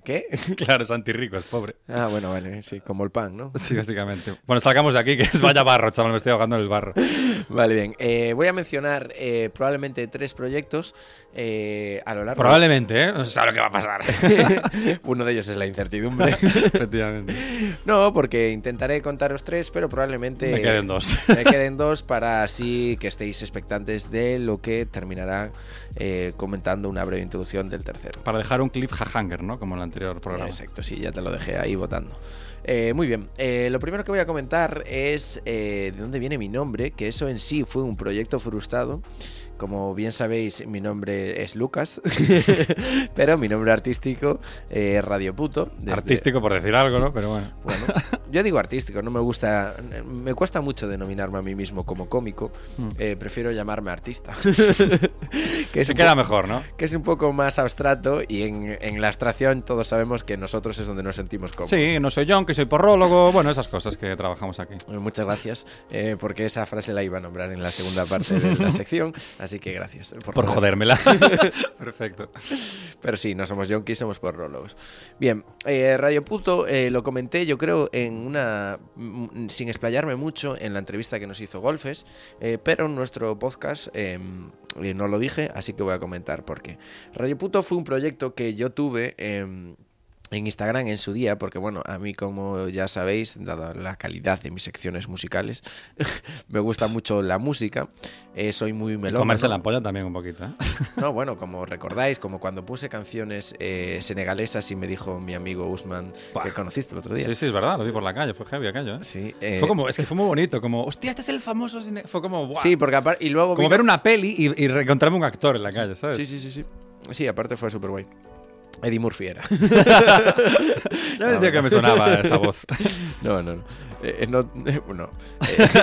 ¿Qué? [laughs] Claro, es antirrico, es pobre. Ah, bueno, vale, sí, como el pan, ¿no? Sí, básicamente. Bueno, salgamos de aquí, que es vaya barro, chaval, me estoy ahogando en el barro. Vale, bien. Eh, voy a mencionar eh, probablemente tres proyectos eh, a lo largo... Probablemente, ¿eh? No sabe lo que va a pasar. [laughs] Uno de ellos es la incertidumbre. [laughs] Efectivamente. no, porque intentaré contaros tres, pero probablemente... Me queden dos. Me queden dos para así que estéis expectantes de lo que terminará eh, comentando una breve introducción del tercero. Para dejar un cliffhanger, ¿no? Como en el anterior programa. Exacto, sí, ya te lo dejé ahí votando. Eh, muy bien, eh, lo primero que voy a comentar es eh, de dónde viene mi nombre, que eso en sí fue un proyecto frustrado. Como bien sabéis, mi nombre es Lucas, [laughs] pero mi nombre artístico es Radio Puto. desde- Artístico, por decir algo, ¿no? Pero bueno. Bueno, yo digo artístico, no me gusta, me cuesta mucho denominarme a mí mismo como cómico, eh, prefiero llamarme artista. [laughs] que es Se queda mejor, ¿no? que es un poco más abstracto y en, en la abstracción todos sabemos que nosotros es donde nos sentimos cómodos. Sí, no soy John, que soy porrólogo. Bueno, esas cosas que trabajamos aquí. Eh, Muchas gracias, eh, porque esa frase la iba a nombrar en la segunda parte de la [laughs] sección, así que gracias. Por jodérmela. [laughs] Perfecto. Pero sí, no somos yonkis, somos porrólogos. Bien, eh, Radio Puto eh, lo comenté yo creo en una... mm, sin explayarme mucho en la entrevista que nos hizo Golfes, eh, pero en nuestro podcast eh, no lo dije, así que voy a comentar por qué. Radio Puto fue un proyecto que yo tuve... en Instagram en su día, porque bueno, a mí como ya sabéis, dada la calidad de mis secciones musicales, [laughs] me gusta mucho la música, eh, soy muy melómano. Comerse la polla también un poquito, ¿eh? [laughs] No, bueno, como recordáis, como cuando puse canciones eh, senegalesas y me dijo mi amigo Usman, Buah. que conociste el otro día. Sí, sí, es verdad. Lo vi por la calle. Fue heavy aquello, ¿eh? Sí, eh, Fue como, es que [laughs] fue muy bonito. Como, hostia, este es el famoso. Fue como, ¡buah! sí, porque aparte... Y luego Como vino- ver una peli y, y reencontrarme un actor en la calle, ¿sabes? Sí, sí, sí, sí. Sí, aparte fue súper guay. Eddie Murphy era. [laughs] [laughs] Ya decía que me sonaba esa voz. [laughs] no, no, no. Eh, no, eh, no.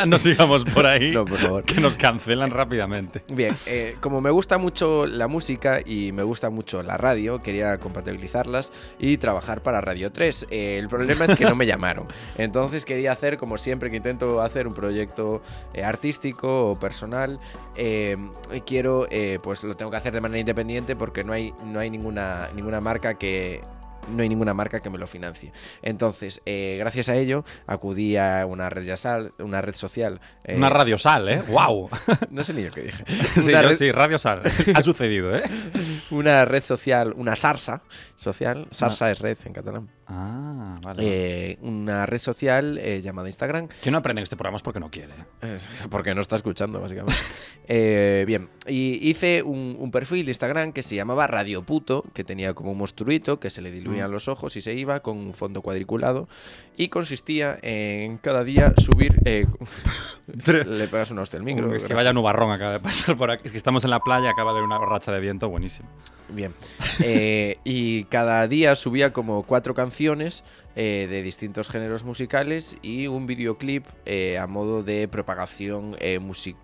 no sigamos por ahí. No, por favor. Que nos cancelan rápidamente. Bien, eh, como me gusta mucho la música y me gusta mucho la radio, quería compatibilizarlas y trabajar para Radio 3. Eh, el problema es que no me llamaron. Entonces quería hacer, como siempre que intento hacer un proyecto eh, artístico o personal, eh, quiero, eh, pues lo tengo que hacer de manera independiente porque no hay, no hay ninguna, ninguna marca que no hay ninguna marca que me lo financie. Entonces, eh, gracias a ello, acudí a una red, yasal- una red social. eh, Una radiosal, ¿eh? ¡Wow! [laughs] No sé ni yo qué dije. [laughs] sí, yo red- sí, radiosal. [laughs] ha sucedido, ¿eh? una red social, una sarsa social, sarsa es red en catalán, Ah, vale. eh, una red social eh, llamada Instagram, Que no aprende en este programa es porque no quiere. [laughs] porque no está escuchando básicamente. [laughs] Eh, bien, y hice un, un perfil de Instagram que se llamaba Radio Puto, que tenía como un monstruito que se le diluían los ojos y se iba con un fondo cuadriculado y consistía en cada día subir... eh, [laughs] le pegas una hostia al micro. es que vaya nubarrón acaba de pasar por aquí. Es que estamos en la playa, acaba de haber una racha de viento buenísimo. Bien. Eh, y cada día subía como cuatro canciones acciones eh, de distintos géneros musicales y un videoclip eh, a modo de propagación eh,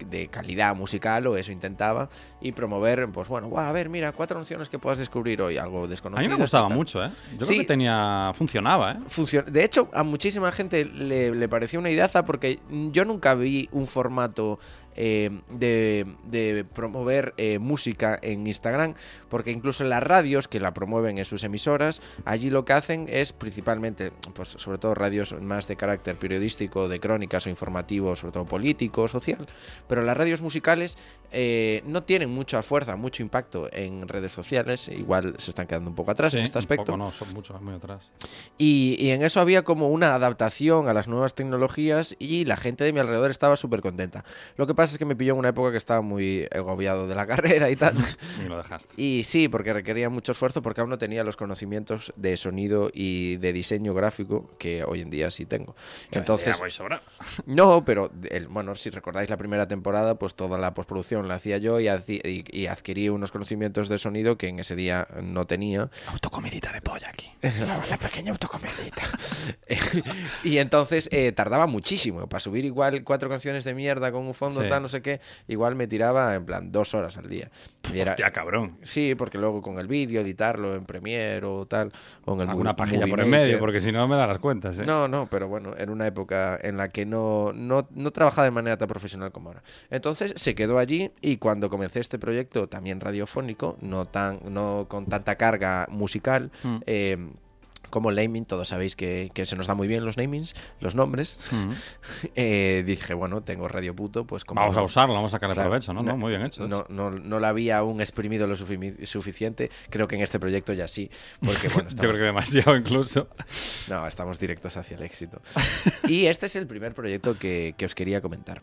de calidad musical, o eso intentaba, y promover, pues bueno, "Guau, a ver, mira, cuatro canciones que puedas descubrir hoy, algo A desconocido. mí me gustaba mucho, ¿eh? Yo Sí. creo que tenía... Funcionaba, ¿eh? Funciona. De hecho, a muchísima gente le, le pareció una ideaza porque yo nunca vi un formato eh, de, de promover eh, música en Instagram, porque incluso en las radios que la promueven en sus emisoras, allí lo que hacen es principalmente, pues sobre todo radios más de carácter periodístico, de crónicas o informativo, sobre todo político, social, pero las radios musicales eh, no tienen mucha fuerza, mucho impacto en redes sociales, igual se están quedando un poco atrás Sí, en este un aspecto. poco no, son mucho, muy atrás. Y, y en eso había como una adaptación a las nuevas tecnologías y la gente de mi alrededor estaba súper contenta. Lo que pasa es que me pilló en una época que estaba muy agobiado de la [laughs] carrera y tal. [laughs] Y lo dejaste. Y sí, porque requería mucho esfuerzo porque aún no tenía los conocimientos de sonido y de diseño gráfico que hoy en día sí tengo. Entonces, voy sobrado. [laughs] no, pero el, bueno, si recordáis la primera temporada, pues toda la postproducción la hacía yo y, y- y adquirí unos conocimientos de sonido que en ese día no tenía. Autocomidita de polla aquí. La, [laughs] la pequeña autocomedita. [laughs] y entonces eh, tardaba muchísimo. Para subir igual cuatro canciones de mierda con un fondo Sí. tal, no sé qué, igual me tiraba en plan dos horas al día. Y era- Hostia, cabrón. Sí, porque luego con el vídeo, editarlo en Premiere o tal, o en el Alguna pajilla por en medio, Maker. Porque si no me da las cuentas, ¿eh? No, no, pero bueno, en una época en la que no, no, no trabajaba de manera tan profesional como ahora. Entonces se quedó allí y cuando comencé este proyecto también radiofónico, no, tan, no con tanta carga musical, Mm. eh, como naming, todos sabéis que, que se nos da muy bien los namings, los nombres. Mm. [laughs] Eh, dije, bueno, tengo Radio Puto, pues como... Vamos a usarlo, vamos a sacarle Claro, provecho, ¿no? No, Muy bien hecho. No, no, no la había aún exprimido lo sufi- suficiente. Creo que en este proyecto ya sí. Porque, bueno, [laughs] Yo creo que demasiado incluso. [laughs] No, estamos directos hacia el éxito. Y este es el primer proyecto que, que os quería comentar.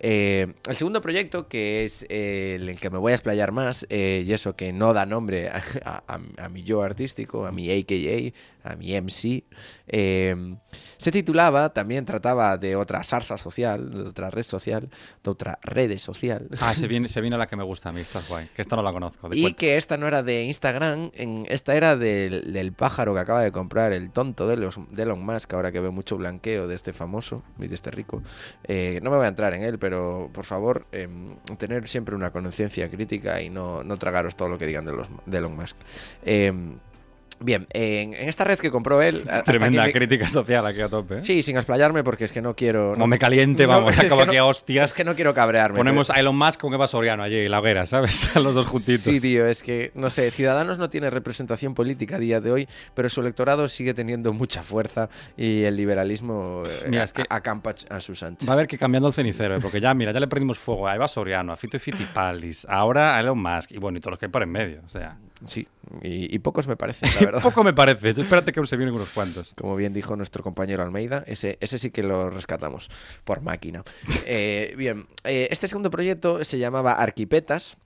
Eh, el segundo proyecto, que es eh, el que me voy a explayar más, eh, y eso que no da nombre a, [laughs] a- a mi yo artístico, a mi AKA, a mi MC, eh, se titulaba, también trataba de otra salsa social, de otra red social, de otra red social. Ah, se [laughs] viene, se viene la que me gusta a mí, esta es guay. Que esta no la conozco. de Y cuenta. que esta no era de Instagram, en, esta era del, del pájaro que acaba de comprar el tonto de, los, de Elon Musk, ahora que veo mucho blanqueo de este famoso y de este rico. Eh, no me voy a entrar en él, pero por favor, em, tener siempre una conciencia crítica y no, no tragaros todo lo que digan de, los, de Elon Musk. Em, bien, en, en esta red que compró él... Tremenda crítica social aquí a tope. ¿eh? Sí, sin explayarme porque es que no quiero... No- me caliente, no, vamos, [laughs] es acabo aquí no- a hostias. Es que no quiero cabrearme. Ponemos pero- a Elon Musk con Eva Soriano allí en la hoguera, ¿sabes? [laughs] Los dos juntitos. Sí, tío, es que, no sé, Ciudadanos no tiene representación política a día de hoy, pero su electorado sigue teniendo mucha fuerza y el liberalismo eh, Mira, es que- a- acampa a sus anchas. Va a haber que cambiando el cenicero, ¿eh? porque ya, mira, ya le perdimos fuego a Eva Soriano, a Fito y Fitipaldis, ahora a Elon Musk, y bueno, y todos los que hay por en medio. O sea, Sí, y, y pocos me parecen, la [laughs] verdad. poco me parece. Yo espérate que se vienen unos cuantos. Como bien dijo nuestro compañero Almeida, ese, ese sí que lo rescatamos por máquina. [laughs] Eh, bien, eh, este segundo proyecto se llamaba Arquipetas.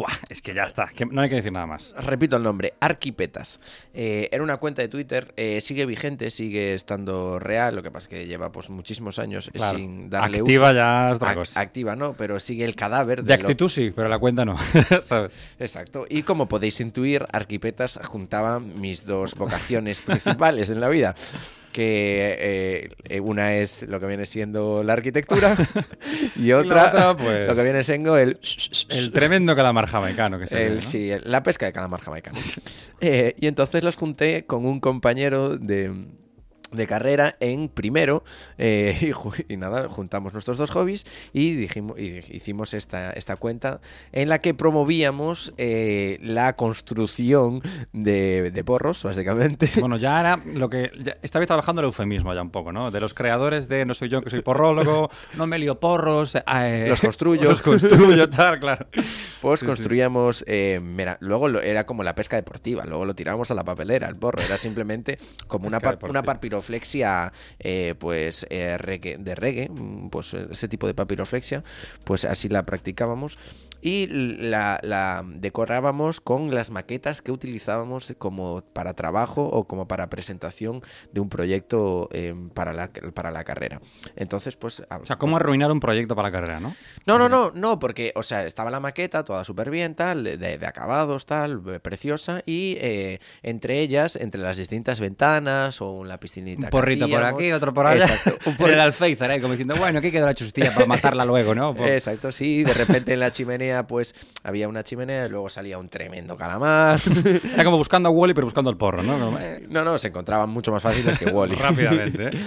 Buah, es que ya está, que no hay que decir nada más. Repito el nombre, Arquipetas. Eh, era una cuenta de Twitter, eh, sigue vigente, sigue estando real, lo que pasa es que lleva pues muchísimos años eh, Claro. sin darle Activa uso. ya es otra cosa. Activa no, pero sigue el cadáver De lo- actitud sí, pero la cuenta no, [laughs] ¿sabes? Exacto. Y como podéis intuir, Arquipetas juntaba mis dos vocaciones principales en la vida. Que eh, eh, una es lo que viene siendo la arquitectura [laughs] y otra, otra, pues, lo que viene siendo el, El tremendo calamar jamaicano que se el- ve, ¿no? sí, el- la pesca de calamar jamaicano. [laughs] Eh, y entonces los junté con un compañero de, de carrera en primero eh, [laughs] y, y nada, juntamos nuestros dos hobbies y, dijimos, y hicimos esta, esta cuenta en la que promovíamos eh, la construcción de, de porros, básicamente. [laughs] Bueno, ya era lo que... ya estaba trabajando el eufemismo ya un poco, ¿no? De los creadores de no soy yo que soy porrólogo, [laughs] no me lío porros... eh, Los construyo. Los construyo, tal, claro. Pues Sí, sí. construíamos, eh, mira, luego lo- era como la pesca deportiva, luego lo tirábamos a la papelera, el porro, era simplemente como una, Pesca par- una deportiva. Papiroflexia, eh, pues, eh, de reggae, mm, pues eh, ese tipo de papiroflexia, pues así la practicábamos y la, la decorábamos con las maquetas que utilizábamos como para trabajo o como para presentación de un proyecto eh, para, la, para la carrera. Entonces, pues... O sea, cómo arruinar un proyecto para la carrera, ¿no? No, no, no, no, porque, o sea, estaba la maqueta, toda súper bien, tal, de, de acabados, tal, eh, preciosa, y eh, entre ellas, entre las distintas ventanas o la piscinita. Un que porrito por hacíamos- aquí, otro por allá. Exacto, un [laughs] Por el alféizar, ¿eh? Como diciendo, bueno, aquí queda la chustilla para matarla luego, ¿no? Por- [laughs] Exacto, sí, de repente en la chimenea, pues había una chimenea y luego salía un tremendo calamar. [laughs] Era como buscando a Wally, pero buscando el porro, ¿no? Eh, no, no, se encontraban mucho más fáciles que [laughs] Wally. Rápidamente, ¿eh? [laughs]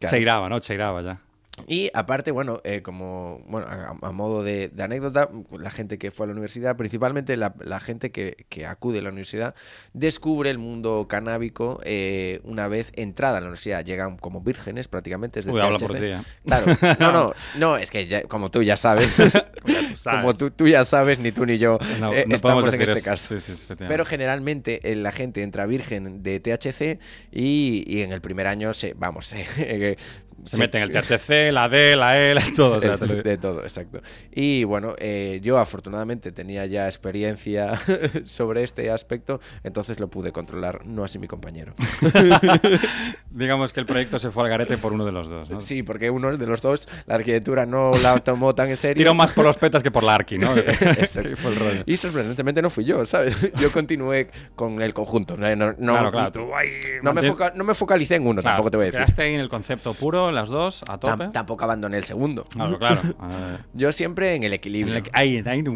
Claro. Se iraba, ¿no? Se iraba ya. Y aparte, bueno, eh, como bueno, a, a modo de, de anécdota, la gente que fue a la universidad, principalmente la, la gente que, que acude a la universidad, descubre el mundo canábico eh, una vez entrada a la universidad. Llegan como vírgenes prácticamente. Es de Uy, habla por ti, ¿eh? Claro, [laughs] no, no, no, es que ya- como tú ya sabes, [laughs] [laughs] sabes. como tú, tú ya sabes, ni tú ni yo No, eh, no estamos en este eso. caso. Sí, sí, efectivamente. Pero generalmente eh, la gente entra virgen de THC y, y en el primer año se, vamos, Se meten el THC, la D, la E, la- [laughs] todo. O sea, digo. de todo, exacto. Y bueno, eh, yo afortunadamente tenía ya experiencia [laughs] sobre este aspecto, entonces lo pude controlar, no así mi compañero. [laughs] Digamos que el proyecto se fue al garete por uno de los dos, ¿no? Sí, porque uno de los dos, la arquitectura no la tomó tan en serio. Tiró más por los petas que por la arqui, ¿no? Exacto. Que fue el rollo. Y sorprendentemente no fui yo, ¿sabes? Yo continué con el conjunto. No, no, no- claro, claro. Tú ahí no me, foca- no me focalicé en uno, Claro, tampoco te voy a decir. Quedaste en el concepto puro, las dos, a tope. Tam- tampoco abandoné el segundo. Claro, claro. [laughs] Yo siempre en el en equilibrio. el-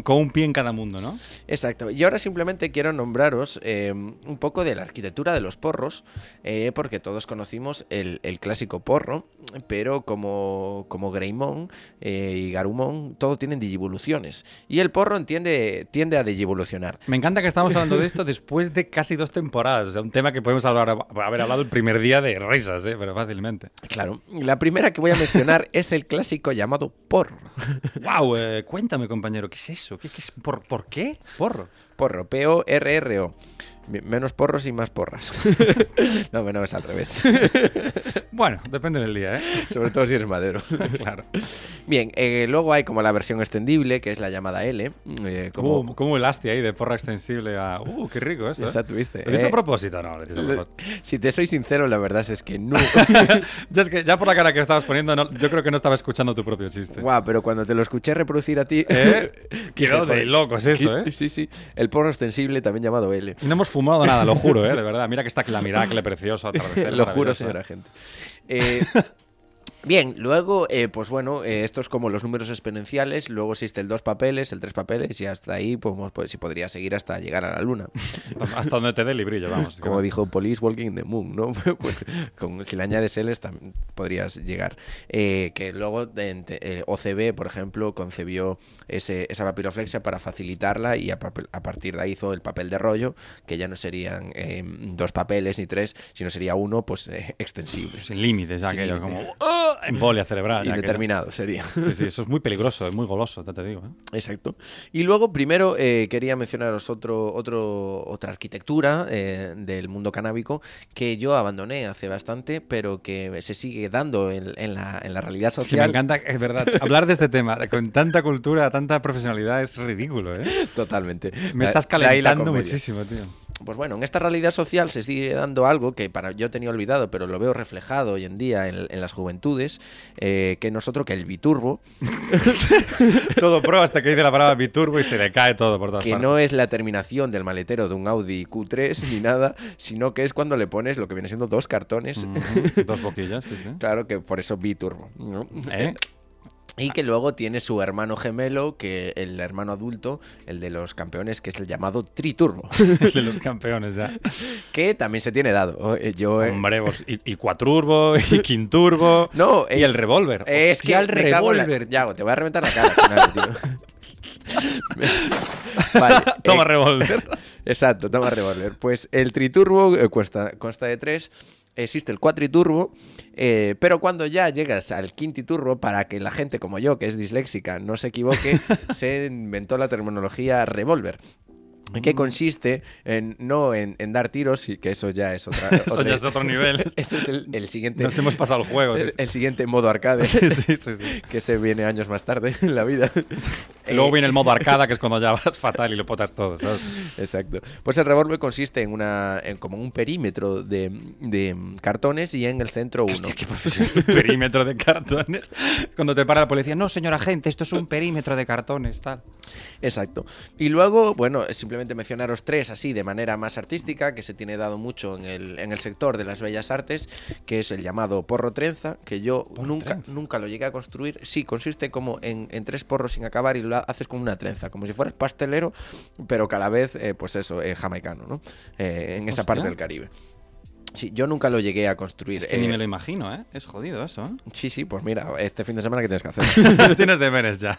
con un pie en cada mundo, ¿no? Exacto. Y ahora simplemente quiero nombraros eh, un poco de la arquitectura de los porros, eh, porque todos conocimos el, el clásico porro, pero como, como Greymon eh, y Garumon, todo tienen digivoluciones. Y el porro entiende, tiende a digivolucionar. Me encanta que estamos hablando de esto después de casi dos temporadas. O sea, un tema que podemos hablar, haber hablado el primer día de risas, ¿eh? pero fácilmente. Claro. La primera que voy a mencionar [laughs] es el clásico llamado porro. ¡Wow! cuéntame, compañero, ¿qué es eso? ¿Qué, qué es? ¿Por, ¿Por qué? Porro. Porro, P-O-R-R-O. Mi- Menos porros y más porras. [laughs] no, no, es al revés. [laughs] Bueno, depende del día, ¿eh? Sobre todo si eres madero. [laughs] claro. Bien, eh, luego hay como la versión extendible, que es la llamada L. eh, como... Como el asti ahí de porra extensible a... ¡Uh, qué rico eso! ¿eh? Esa tuviste. ¿Lo Eh, a propósito? No, lo propósito. Si te soy sincero, la verdad es que no. ya, es que ya por la cara que estabas poniendo, no- yo creo que no estaba escuchando tu propio chiste. Guau, pero cuando te lo escuché reproducir a ti... ¿Eh? Quedó de locos eso, ¿qué- ¿eh? Sí, sí. El porro extensible, también llamado L. No hemos fumado nada, lo juro, ¿eh? De verdad. Mira que está la Miracle precioso, atardecer [laughs] Lo juro, señora ¿eh? gente. Eh, Bien, luego, eh, pues bueno, eh, esto es como los números exponenciales, luego existe el dos papeles, el tres papeles, y hasta ahí, pues, pues si podría seguir hasta llegar a la luna. Hasta donde te dé el librillo, vamos. [laughs] Como dijo Police Walking in the Moon, ¿no? [laughs] pues con- si le añades también podrías llegar. Eh, que luego eh, OCB, por ejemplo, concebió ese, esa papiroflexia para facilitarla y a, papel- a partir de ahí hizo el papel de rollo, que ya no serían eh, dos papeles ni tres, sino sería uno, pues [laughs] extensible. Sin límites, Sin aquello, como... ¡ah! Embolia cerebral. Indeterminado sería. Sí, sí, eso es muy peligroso, es muy goloso, te digo. ¿eh? Exacto. Y luego, primero, eh, quería mencionaros otro, otro, otra arquitectura eh, del mundo canábico que yo abandoné hace bastante, pero que se sigue dando en, en la, en la realidad Es que me social. encanta, es verdad, hablar de este tema con tanta cultura, tanta profesionalidad es ridículo, ¿eh? Totalmente. Me estás calentando muchísimo, tío. Pues bueno, en esta realidad social se sigue dando algo que para yo tenía olvidado, pero lo veo reflejado hoy en día en, en las juventudes, eh, que nosotros, que el biturbo, [laughs] Todo pro hasta que dice la palabra biturbo y se le cae todo por todas que partes. no es la terminación del maletero de un Audi Q3 ni nada, sino que es cuando le pones lo que viene siendo dos cartones. Dos boquillas, sí, sí. [laughs] Claro que por eso biturbo. ¿no? ¿Eh? Y que luego tiene su hermano gemelo, que el hermano adulto, el de los campeones, que es el llamado triturbo, [laughs] El de los campeones ya. que también se tiene dado. Eh, Yo, eh, Hombre, vos, y, y cuaturbo, y [laughs] quinturbo, No, y eh, el revólver. Es que el revólver. Yago, te voy a reventar la cara tío. [laughs] vale. Toma eh, revólver. Exacto, toma revólver. Pues el triturbo eh, cuesta, consta de tres. Existe el cuatriturbo, eh, pero cuando ya llegas al quintiturbo, para que la gente como yo, que es disléxica, no se equivoque, [laughs] se inventó la terminología revólver. Que Mm. consiste en no en, en dar tiros, y que eso ya es otra. [laughs] Eso otra- ya es otro [laughs] nivel. Ese es el, el siguiente. Nos hemos pasado el juego. [laughs] el, siguiente modo arcade. Sí, sí, sí, que se viene años más tarde en la vida. Luego Eh, viene el modo arcada, que es cuando ya vas fatal y lo potas todo, ¿sabes? Exacto. Pues el revólver consiste en una en como un perímetro de, de cartones y en el centro uno. Hostia, qué profesional. perímetro de cartones. Cuando te para la policía, no, señora agente, esto es un perímetro de cartones, tal. Exacto. Y luego, bueno, simplemente mencionaros tres así de manera más artística, que se tiene dado mucho en el, en el sector de las bellas artes, que es el llamado porro trenza, que yo nunca, trenza. nunca lo llegué a construir. Sí, consiste como en, en tres porros sin acabar y lo haces como una trenza, como si fueras pastelero, pero que a la vez, eh, pues eso, eh, jamaicano, ¿no? Eh, en esa parte del Caribe. Sí, yo nunca lo llegué a construir. Es que ni eh, me lo imagino, ¿eh? Es jodido eso, Sí, sí, pues mira, este fin de semana que tienes que hacer. [laughs] ¿eh? Tienes deberes ya.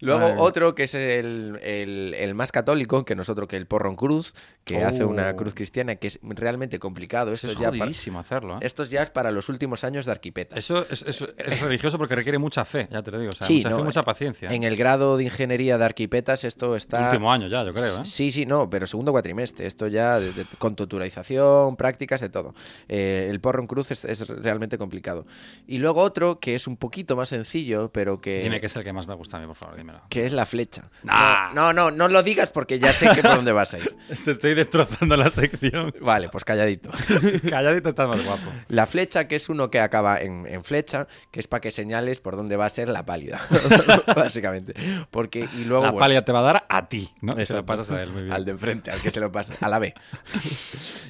Luego mía. otro que es el, el- el más católico que nosotros, que el porro en cruz, que hace una Oh. cruz cristiana, que es realmente complicado. Esto, es ya para, jodidísimo hacerlo, ¿eh? esto ya es para los últimos años de arquipeta. Eso es, es- es religioso porque requiere mucha fe, ya te lo digo. O sea, Sí, mucha no, fe, mucha eh, paciencia. ¿eh? En el grado de ingeniería de arquipetas esto está... Último año ya, yo creo, ¿eh? Sí, sí, no, pero segundo cuatrimestre. Esto ya de- de- con tutorización, prácticas, de todo. Eh, el porro en cruz es, es realmente complicado. Y luego otro que es un poquito más sencillo, pero que... Dime que es el que más me gusta a mí, por favor, dímelo. que es la flecha. Nah. No, no, no, no lo digas porque ya sé que por dónde vas a ir. [laughs] Te estoy destrozando la sección. Vale, pues calladito. [laughs] Calladito estás más guapo. La flecha, que es uno que acaba en, en flecha, que es para que señales por dónde va a ser la pálida, [laughs] básicamente. Porque, y luego, la bueno, pálida te va a dar a ti, ¿no? Se lo pasas a él, muy bien. Al de enfrente, al que se lo pasa, a la B.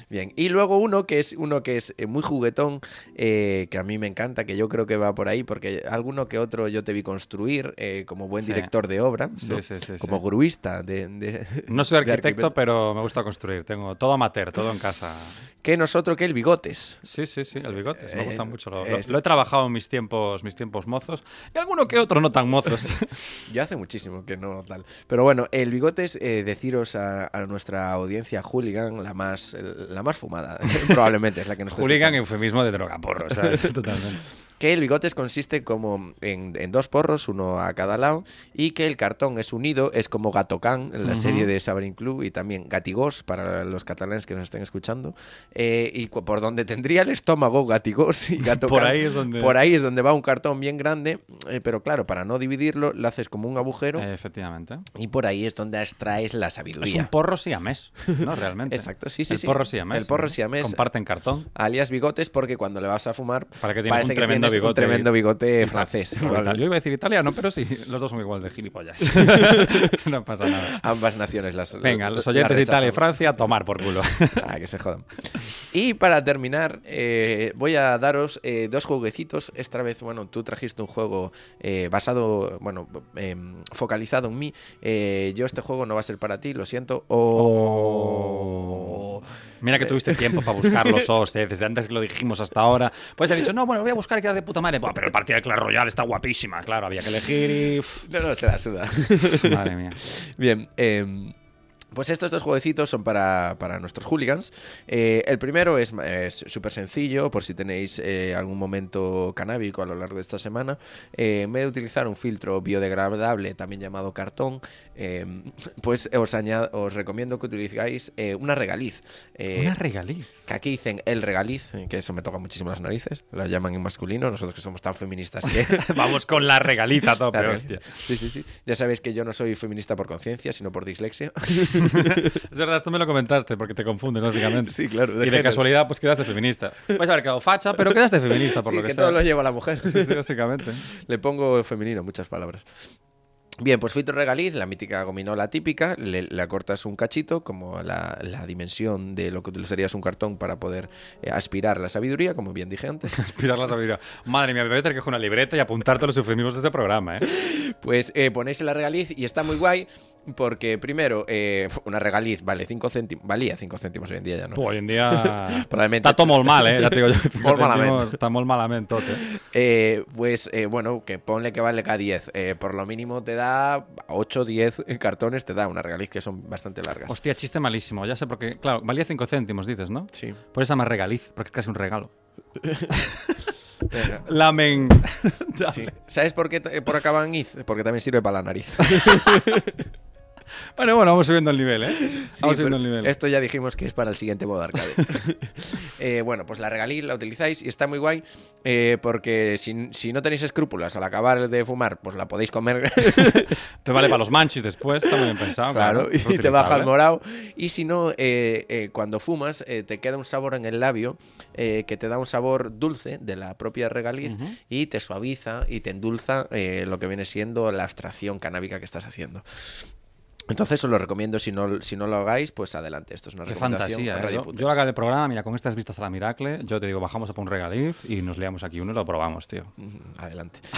Bien. Y luego uno que es uno que es eh, muy juguetón, eh, que a mí me encanta, que yo creo que va por ahí, porque alguno que otro yo te vi construir eh, como buen Sí. director de obra, Sí, ¿no? sí, sí, como gruista de, de- No soy arquitecto, arquitecto. pero me gusta construir. Tengo todo amateur, todo en casa. Que nosotros que el bigotes. Sí, sí, sí, el bigote. Me Eh, gusta mucho. Lo, lo- es- lo he trabajado en mis tiempos, mis tiempos mozos. Y alguno que otro no tan mozos. [laughs] Yo hace muchísimo que no tal. Pero bueno, el bigotes, eh, deciros a, a nuestra audiencia hooligan, la más, la más fumada, probablemente es la que nos está Hooligan, escuchando. eufemismo de droga, porro, ¿sabes? [laughs] [laughs] Totalmente. Que el bigotes consiste como en, en dos porros, uno a cada lado, y que el cartón es unido, es como Gatocán en la serie de Sabarín Club y también Gatigós para los catalanes que nos estén escuchando. Eh, y por donde tendría el estómago Gatigós y [laughs] Gatocán. Por ahí es donde- Por ahí es donde va un cartón bien grande, eh, pero claro, para no dividirlo, lo haces como un agujero Eh, efectivamente. y por ahí es donde extraes la Es sabiduría. un porro siamés, ¿no? [laughs] Realmente. Exacto, sí, sí, el sí. porro siamés. El porro siamés. Comparten cartón. alias bigotes porque cuando le vas a fumar Para que tienes un tremendo un tremendo bigote Y- francés. Yo iba a decir italiano, pero sí, los dos son igual de gilipollas. [laughs] no pasa nada. Ambas naciones las Venga, los oyentes de Italia y. Francia, a tomar por culo. [laughs] Ah, que se jodan. Y para terminar, eh, voy a daros eh, dos jueguecitos. Esta vez, bueno, tú trajiste un juego eh, basado, bueno, em, focalizado en mí. Yo este juego no va a ser para ti, lo siento. O... Mira que tuviste tiempo para buscar los [laughs] os, eh, desde antes que lo dijimos hasta ahora. Pues he dicho, no, bueno, voy a buscar quedas de puta madre. Buah, pero el partido de Clash Royale está guapísima. Claro, había que elegir y... No, no, se la suda. madre mía. Bien, em, pues estos dos jueguecitos son para, para nuestros hooligans. Eh, el primero es súper sencillo, por si tenéis eh, algún momento canábico a lo largo de esta semana. Eh, en vez de utilizar un filtro biodegradable, también llamado cartón, em, [laughs] pues os, os recomiendo que utilicéis eh, una regaliz. Una regaliz. que aquí dicen el regaliz, que eso me toca muchísimo las narices, la llaman en masculino, nosotros que somos tan feministas que... [laughs] Vamos con la regaliza a tope, hostia. Sí, sí, sí. Ya sabéis que yo no soy feminista por conciencia, sino por dislexia. [laughs] [laughs] Es verdad, esto me lo comentaste porque te confundes, básicamente. Sí, claro, de Y de género. casualidad, pues quedaste feminista. Puedes haber quedado facha, pero quedaste feminista, por Sí, lo que, que sea. todo lo lleva la mujer. Sí, sí, básicamente. Le pongo femenino muchas palabras. Bien, pues filtro regaliz, la mítica gominola típica, le, le acortas un cachito, como la, la dimensión de lo que utilizarías un cartón para poder eh, aspirar la sabiduría, como bien dije antes. [laughs] Aspirar la sabiduría. Madre mía, me voy a tener que coger una libreta y apuntarte los eufemismos de este programa, ¿eh? Pues eh, ponéis la regaliz y está muy guay porque, primero, eh, [laughs] una regaliz vale 5 céntimos, valía 5 céntimos hoy en día ya, ¿no? Pues hoy en día... [laughs] Probablemente- Está todo molt mal, ¿eh? Ya te digo yo. [laughs] Molt malament. Está muy malamente, eh? Pues eh, bueno, que ponle que vale cada 10. Eh, por lo mínimo te da 8, 10 cartones, te da una regaliz que son bastante largas. Hostia, chiste malísimo. Ya sé, porque, claro, valía 5 céntimos, dices, ¿no? Sí. Por eso más regaliz, porque es casi un regalo. Venga. Lamen. Sí. ¿Sabes por qué por acá van iz? Porque también sirve para la nariz. Bueno, bueno, vamos subiendo el nivel, ¿eh? Sí, Vamos subiendo pero el nivel. Esto ya dijimos que es para el siguiente modo arcade. [laughs] Eh, bueno, pues la regaliz la utilizáis y está muy guay eh, porque si, si no tenéis escrúpulos al acabar de fumar, pues la podéis comer, [laughs] Te vale para los [laughs] manchis después, está muy bien pensado. claro, y te baja el morado. Y si no, eh, eh, cuando fumas, eh, te queda un sabor en el labio eh, que te da un sabor dulce de la propia regaliz Ujú. y te suaviza y te endulza lo que viene siendo la abstracción canábica que estás haciendo. Entonces os lo recomiendo, si no, si no lo hagáis, pues adelante. Esto es una Qué recomendación fantasía, ¿eh? Yo, yo haga el programa, mira, con estas vistas a la Miracle, yo te digo, bajamos a por un regaliz y nos liamos aquí uno y lo probamos, tío. Adelante. [laughs]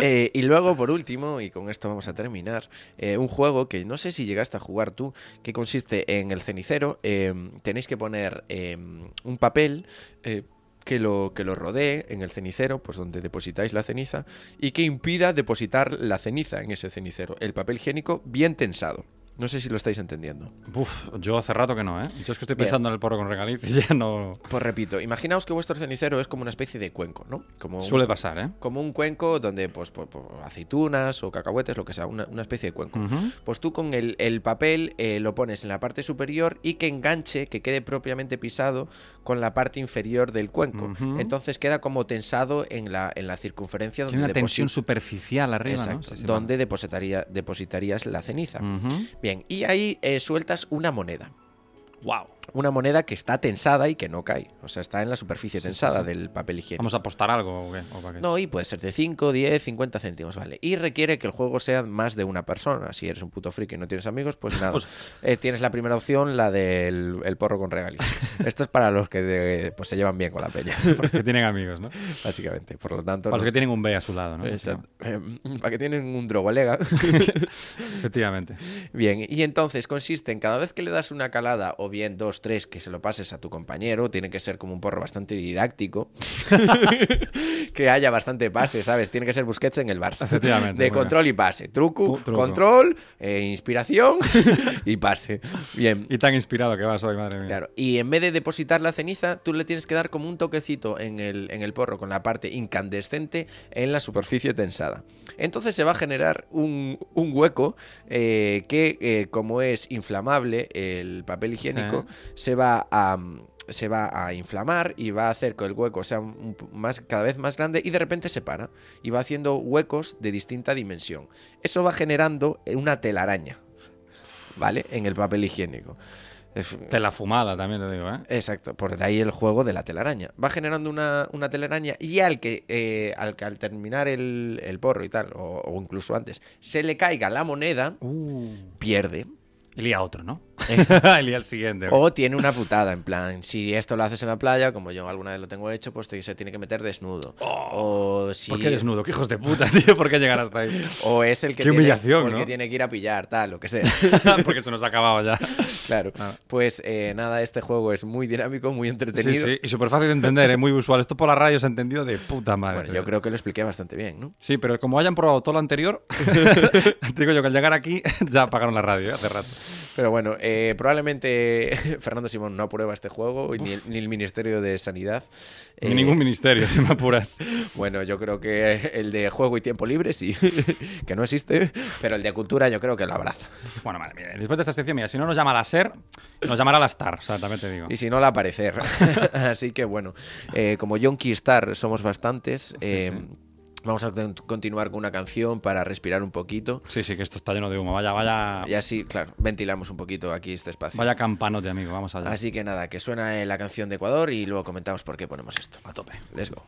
Eh, y luego, por último, y con esto vamos a terminar, eh, un juego que no sé si llegaste a jugar tú, que consiste en el cenicero. eh, tenéis que poner eh, un papel que, lo, que lo rodee en el cenicero, pues donde depositáis la ceniza, y que impida depositar la ceniza en ese cenicero. El papel higiénico bien tensado. No sé si lo estáis entendiendo. Uf, yo hace rato que no, ¿eh? Yo es que estoy Bien. pensando en el porro con regaliz y [laughs] ya no... Pues repito, imaginaos que vuestro cenicero es como una especie de cuenco, ¿no? Como un- Suele pasar, ¿eh? como un cuenco donde, pues, pues, pues, aceitunas o cacahuetes, lo que sea, una, una especie de cuenco. Pues tú con el, el papel eh, lo pones en la parte superior y que enganche, que quede propiamente pisado con la parte inferior del cuenco. Entonces queda como tensado en la, en la circunferencia donde, Tiene una tensión superficial arriba, Exacto, ¿no? Sí, sí, donde depositaría, depositarías la ceniza. Bien, y ahí eh, sueltas una moneda. Wow. Una moneda que está tensada y que no cae. O sea, está en la superficie Sí, tensada sí. del papel higiénico. ¿Vamos a apostar algo o qué? ¿O para qué? No, y puede ser de 5, 10, 50 céntimos, ¿vale? Y requiere que el juego sea más de una persona. Si eres un puto friki y no tienes amigos, pues [laughs] nada. Pues- Eh, tienes la primera opción, la del el porro con regaliz. [laughs] Esto es para los que de- pues, se llevan bien con la peña, [laughs] que tienen amigos, ¿no? básicamente. Por lo tanto, Para los que tienen un B a su lado, ¿no? Exacto. Eh, para que tienen un drogolega. Efectivamente. bien, y entonces consiste en cada vez que le das una calada, o bien dos, tres, que se lo pases a tu compañero. Tiene que ser como un porro bastante didáctico. [laughs] que haya bastante pase, ¿sabes? Tiene que ser Busquets en el Barça. Efectivamente, De control y pase. Truco, truco. control, eh, inspiración y pase. Bien. Y tan inspirado que vas hoy, madre mía. Claro, y en vez de depositar la ceniza, tú le tienes que dar como un toquecito en el, en el porro con la parte incandescente en la superficie tensada. Entonces se va a generar un, un hueco eh, que, eh, como es inflamable el papel higiénico, se va a... mm, se va a inflamar y va a hacer que el hueco sea más, cada vez más grande y de repente se para y va haciendo huecos de distinta dimensión. Eso va generando una telaraña, ¿vale? En el papel higiénico. Es- Te la fumada también te digo, ¿eh? Exacto, por de ahí el juego de la telaraña. Va generando una, una telaraña y al que, eh, al que al terminar el, el porro y tal, o, o incluso antes, se le caiga la moneda, Uh. pierde. Y lía otro, ¿no? [laughs] el siguiente. O tiene una putada, en plan, si esto lo haces en la playa, como yo alguna vez lo tengo hecho, pues te- se tiene que meter desnudo. o si, Oh. ¿Por qué desnudo? ¿Qué hijos de puta, [laughs] tío? ¿Por qué llegar hasta ahí? O es el que, Qué tiene, el que tiene que ir a pillar, tal, lo que sea. [laughs] Porque se nos ha acabado ya. claro. Ah. Pues eh, nada, este juego es muy dinámico, muy entretenido. sí. Y súper fácil de entender, es muy usual. Esto por la radio se ha entendido de puta madre. Bueno, yo creo que lo expliqué bastante bien, ¿no? Sí, pero como hayan probado todo lo anterior, digo yo que al llegar aquí ya apagaron la radio ¿eh? hace rato. Pero bueno, eh, probablemente [laughs] Fernando Simón no aprueba este juego, ni el, ni el Ministerio de Sanidad. Ni Eh, ningún ministerio, si me apuras. [laughs] Bueno, yo creo que el de juego y tiempo libre sí, [laughs] que no existe, pero el de cultura yo creo que lo abraza. Bueno, madre mía, después de esta sección, mira, si no nos llama la SER, nos llamará la STAR, o sea, también te digo. Y si no, la aparecer. Así que bueno, eh, como Yonki Star somos bastantes, eh, vamos a con- continuar con una canción para respirar un poquito. Sí, sí, que esto está lleno de humo. Vaya, vaya, Y así, claro, ventilamos un poquito aquí este espacio. vaya campanote, amigo. Vamos allá. Así que nada, que suena la canción de Ecuador y luego comentamos por qué ponemos esto. A tope. Let's go.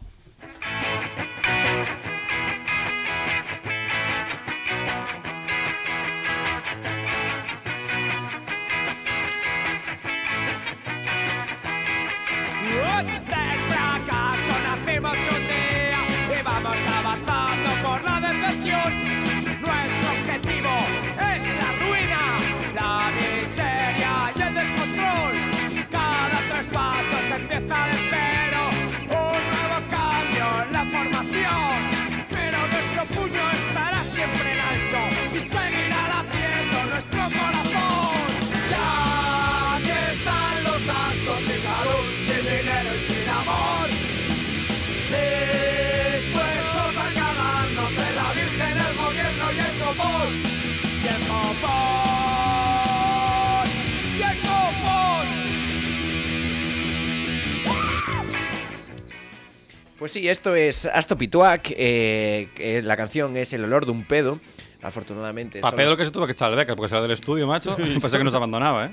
Pues sí, esto es Asto Pituac. eh, la canción es El olor de un pedo. Afortunadamente. Para son pedo los- que se tuvo que echar al beca porque se va del estudio, macho. [laughs] Pensé que nos abandonaba,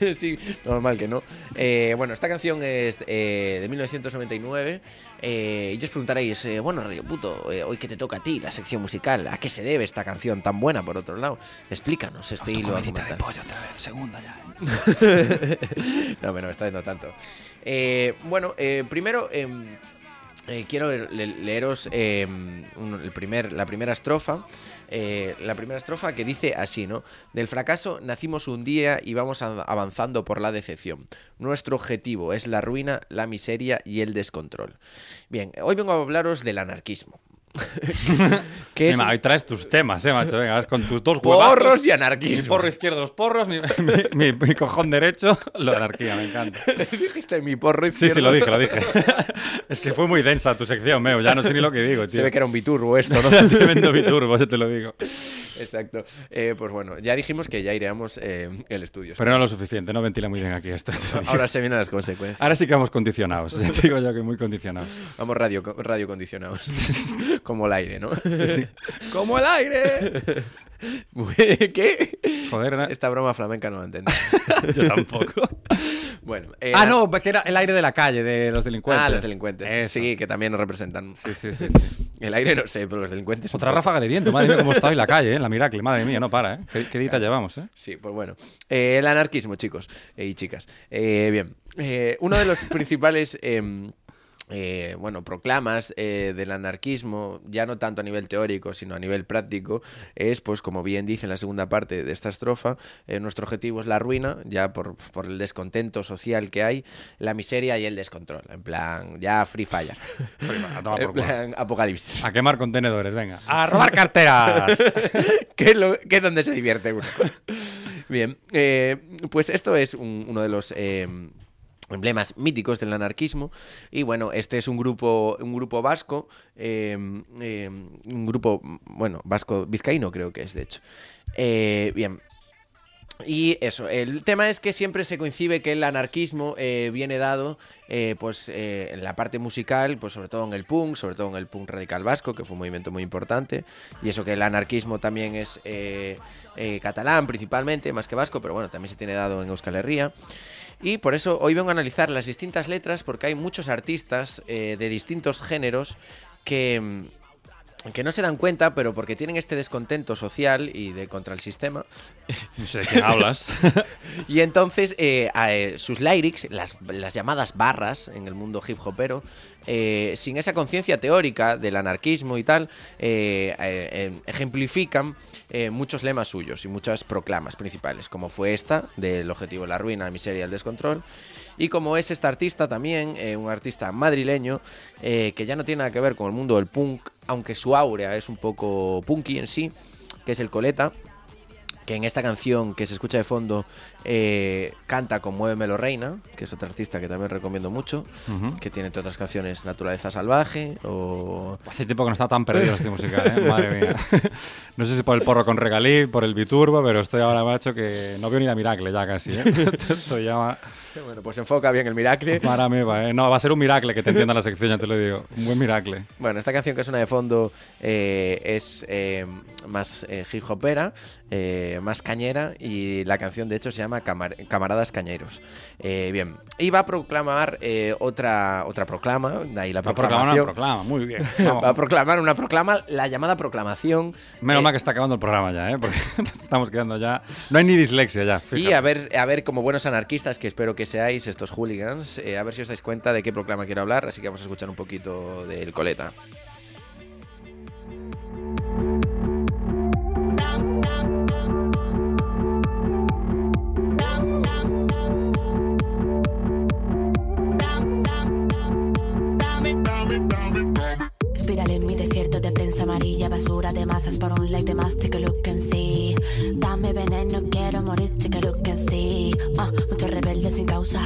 ¿eh? [laughs] sí, normal que no. Eh, bueno, esta canción es eh, de 1999. eh, y os preguntaréis, eh, bueno, Radio Puto, eh, hoy que te toca a ti la sección musical, ¿a qué se debe esta canción tan buena, por otro lado? Explícanos este hilo argumental. otra vez, segunda ya. [laughs] no, pero no está yendo tanto. Eh, bueno, eh, primero em, eh, quiero le- leeros em, la primera estrofa. eh, la primera estrofa que dice así, ¿no? Del fracaso nacimos un día y vamos avanzando por la decepción. Nuestro objetivo es la ruina, la miseria y el descontrol. Bien, hoy vengo a hablaros del anarquismo. [laughs] que es Mira, hoy traes tus temas, ¿eh, macho? Venga, vas con tus dos huevazos. porros y Mi anarquismo. porro izquierdo los porros, mi, mi- [laughs] mi- mi cojón derecho, lo de anarquía, me encanta. [laughs] Dijiste mi porro Sí, sí, izquierdo. lo dije, lo dije. es que fue muy densa tu sección, Meo. Ya no sé ni lo que digo, tío. Se ve que era un biturbo esto, ¿no? Tremendo biturbo, yo te lo digo. Exacto. Eh, pues bueno, ya dijimos que ya iríamos eh, el estudio. Pero no lo suficiente, no ventila muy bien aquí esto. [laughs] Ahora se vienen las consecuencias. Ahora sí que vamos condicionados. [laughs] Digo yo que muy condicionados. Vamos radio, radio condicionados. [laughs] Como el aire, ¿no? Sí, sí. ¡Como el aire! ¿Qué? Joder, era- Esta broma flamenca no la entendí. yo tampoco. Bueno. eh, Ah, no, que era el aire de la calle, de los delincuentes. Ah, los delincuentes. Eso. Sí, que también nos representan. Sí, sí, sí. sí. El aire no sé, pero los delincuentes. Otra poco. ráfaga de viento, madre mía, cómo está hoy la calle, ¿eh? La Miracle, madre mía, no para, ¿eh? ¿Qué, qué dita llevamos, eh? Sí, pues bueno. Eh, el anarquismo, chicos eh, y chicas. Eh, bien. Uno de los [laughs] principales. Eh, bueno, proclamas eh, del anarquismo, ya no tanto a nivel teórico, sino a nivel práctico, es, pues, como bien dice en la segunda parte de esta estrofa, eh, nuestro objetivo es la ruina, ya por, por el descontento social que hay, la miseria y el descontrol. En plan, ya free fire. [laughs] A tomar en por culo. plan, apocalipsis. A quemar contenedores, venga. [laughs] A robar carteras. [laughs] que, es lo- que es donde se divierte uno. Bien, pues esto es un- uno de los emblemas míticos del anarquismo y bueno, este es un grupo, un grupo vasco, eh, eh, un grupo, bueno, vasco vizcaíno creo que es de hecho. Eh, bien, y eso, el tema es que siempre se coincide que el anarquismo eh, viene dado eh, pues en la parte musical, pues sobre todo en el punk, sobre todo en el punk radical vasco, que fue un movimiento muy importante, y eso que el anarquismo también es catalán principalmente, más que vasco, pero bueno, también se tiene dado en Euskal Herria. Y por eso hoy vengo a analizar las distintas letras, porque hay muchos artistas eh, de distintos géneros que... que no se dan cuenta, pero porque tienen este descontento social y de contra el sistema, [laughs] No sé de quién hablas. [laughs] y entonces eh, a, eh, sus lyrics, las, las llamadas barras en el mundo hip hopero, eh, sin esa conciencia teórica del anarquismo y tal, eh, eh, ejemplifican muchos lemas suyos y muchas proclamas principales, como fue esta, del objetivo de la ruina, la miseria y el descontrol. Y como es este artista también, eh, un artista madrileño, eh, que ya no tiene nada que ver con el mundo del punk, aunque su áurea es un poco punky en sí, que es el Coleta, que en esta canción que se escucha de fondo eh, canta con Muévemelo Reina, que es otro artista que también recomiendo mucho, Ujú. que tiene entre otras canciones Naturaleza Salvaje o... Hace tiempo que no está tan perdido este musical, ¿eh? [laughs] Madre mía. No sé si por el porro con regalí, por el biturbo, pero estoy ahora, macho, que no veo ni la Miracle ya casi, ¿eh? [laughs] [laughs] Esto va... Bueno, pues enfoca bien el Miracle. Para mí, va, ¿eh? No, va a ser un miracle que te entienda la sección, ya te lo digo. Un buen miracle. Bueno, esta canción que suena de fondo eh, es eh, más eh, hip hopera, eh, más cañera y la canción de hecho se llama Camar- Camaradas Cañeros. Eh, bien, y va a proclamar eh, otra, otra proclama, de ahí la Va a proclamar una proclamación. proclama, muy bien. [laughs] Va a proclamar una proclama, la llamada proclamación. Menos eh, mal que está acabando el programa ya, ¿eh? Porque [laughs] estamos quedando ya... No hay ni dislexia ya, Y fíjate. a ver, a ver, como buenos anarquistas, que espero que seáis estos hooligans, eh, a ver si os dais cuenta de qué proclama quiero hablar, así que vamos a escuchar un poquito del coleta. Espiral en mi desierto de prensa amarilla, basura de masas para un like de más, take a look and see. Dame veneno, quiero morir, take a look and see. Ah, muchos rebeldes sin causa,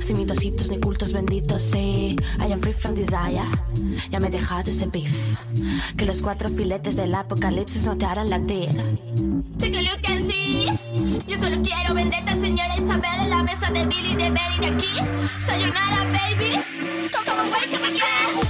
sin mitositos ni cultos benditos, sí. I am free from desire, ya me he dejado ese beef. Que los cuatro filetes del apocalipsis no te harán latir. Take a look and see. Yo solo quiero vendetta, señora Isabel, en la mesa de Billy, de Benny, de aquí. Sayonara, baby. Come, come away, come again.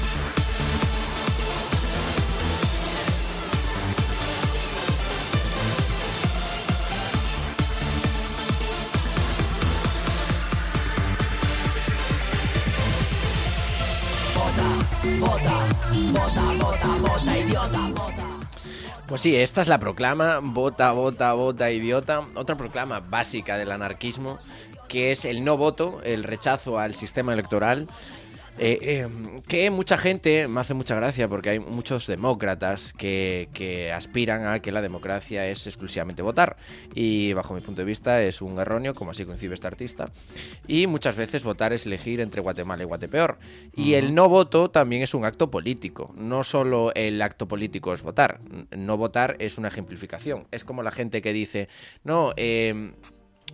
Pues sí, esta es la proclama, vota, vota, vota, idiota. Otra proclama básica del anarquismo, que es el no voto, el rechazo al sistema electoral. Eh, eh, que mucha gente, me hace mucha gracia porque hay muchos demócratas que, que aspiran a que la democracia es exclusivamente votar. Y bajo mi punto de vista es un erróneo, como así concibe este artista. Y muchas veces votar es elegir entre Guatemala y Guatepeor. Y el no voto también es un acto político. No solo el acto político es votar. No votar es una ejemplificación. Es como la gente que dice, no, eh,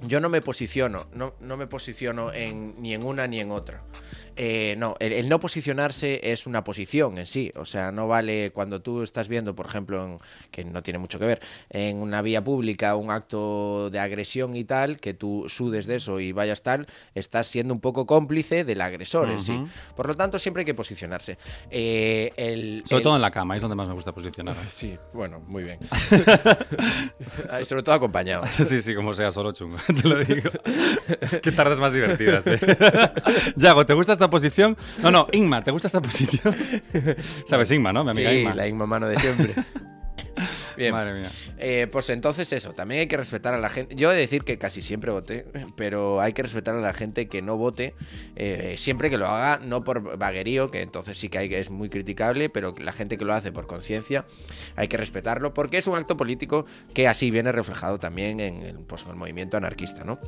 yo no me posiciono, no, no me posiciono en, ni en una ni en otra. Eh, no, el, el no posicionarse es una posición en sí. O sea, no vale cuando tú estás viendo, por ejemplo, en- que no tiene mucho que ver, en una vía pública un acto de agresión y tal, que tú sudes de eso y vayas tal, estás siendo un poco cómplice del agresor en sí. Por lo tanto, siempre hay que posicionarse. Eh, el, Sobre el- todo en la cama, es donde más me gusta posicionar. [laughs] Sí, bueno, muy bien. [laughs] Ah, y sobre todo acompañado. [laughs] Sí, sí, como sea, solo chungo, te lo digo. Qué tardes más divertidas, ¿eh? Yago, ¿te gusta esta posición? No, no, Inma, ¿te gusta esta posición? [laughs] ¿Sabes Inma, no? Mi amiga Sí, Inma. la Inma mano de siempre. [laughs] Bien. Madre mía. Eh, pues entonces eso, también hay que respetar a la gente. Yo he de decir que casi siempre voté, pero hay que respetar a la gente que no vote, eh, siempre que lo haga, no por vaguerío, que entonces sí que hay, es muy criticable, pero la gente que lo hace por conciencia, hay que respetarlo, porque es un acto político que así viene reflejado también en, el- pues, en el movimiento anarquista, ¿no?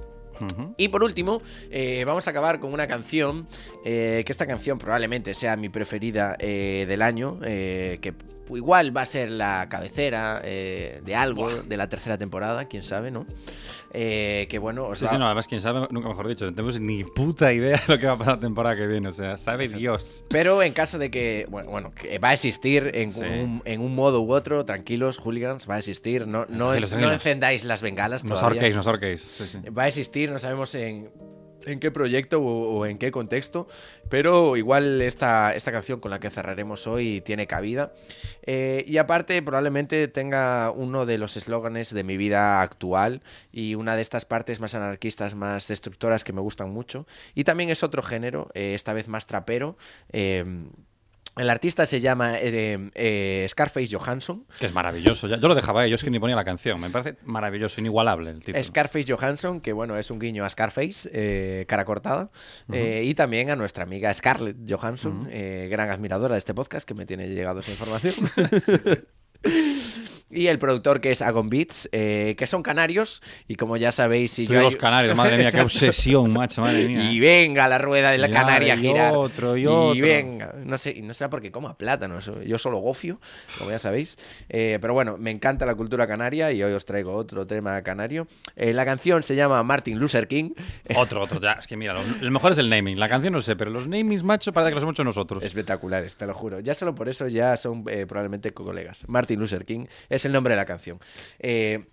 Y por último, eh, vamos a acabar con una canción, eh, que esta canción probablemente sea mi preferida eh, del año, que igual va a ser la cabecera eh, de algo de la tercera temporada, quién sabe, ¿no? Eh, que bueno, os Sí, va- sí, no, además, quién sabe, nunca mejor dicho, no tenemos ni puta idea de lo que va a pasar la temporada que viene, o sea, sabe Dios. Pero en caso de que, bueno, bueno, que va a existir en, Sí. un, en un modo u otro, tranquilos, hooligans, va a existir. No, no, Tranquilos, no tranquilos. encendáis las bengalas Nos todavía. nos horquéis. Sí, sí. Va a existir, no sabemos en, en qué proyecto o, en qué contexto, pero igual esta, esta canción con la que cerraremos hoy tiene cabida. Eh, y aparte probablemente tenga uno de los eslóganes de mi vida actual y una de estas partes más anarquistas, más destructoras que me gustan mucho. Y también es otro género, eh, esta vez más trapero. eh, el artista se llama eh, eh, Scarface Johansson. Que es maravilloso. Yo lo dejaba ahí, yo es que ni ponía la canción. Me parece maravilloso, inigualable el título. Scarface Johansson, que bueno, es un guiño a Scarface, eh, cara cortada, eh, y también a nuestra amiga Scarlett Johansson, eh, gran admiradora de este podcast, que me tiene llegado esa información. [laughs] [laughs] Y el productor que es Agon Beats, eh, que son canarios, y como ya sabéis, si Tú yo y hay- los canarios, madre mía, qué [laughs] obsesión, macho, madre mía. Y venga la rueda de la Y Canaria a y girar. otro, y otro. venga. No sé, y no sé por qué coma plátanos. Yo solo gofio, como ya sabéis. Eh, pero bueno, me encanta la cultura canaria y hoy os traigo otro tema canario. Eh, la canción se llama Martin Luther King. [laughs] Otro, otro, ya, es que mira, lo, el mejor es el naming. La canción no sé, pero los namings, macho, parece que los hemos hecho nosotros. Espectaculares, te lo juro. Ya solo por eso ya son eh, probablemente colegas. Martin Luther King es el nombre de la canción. Eh,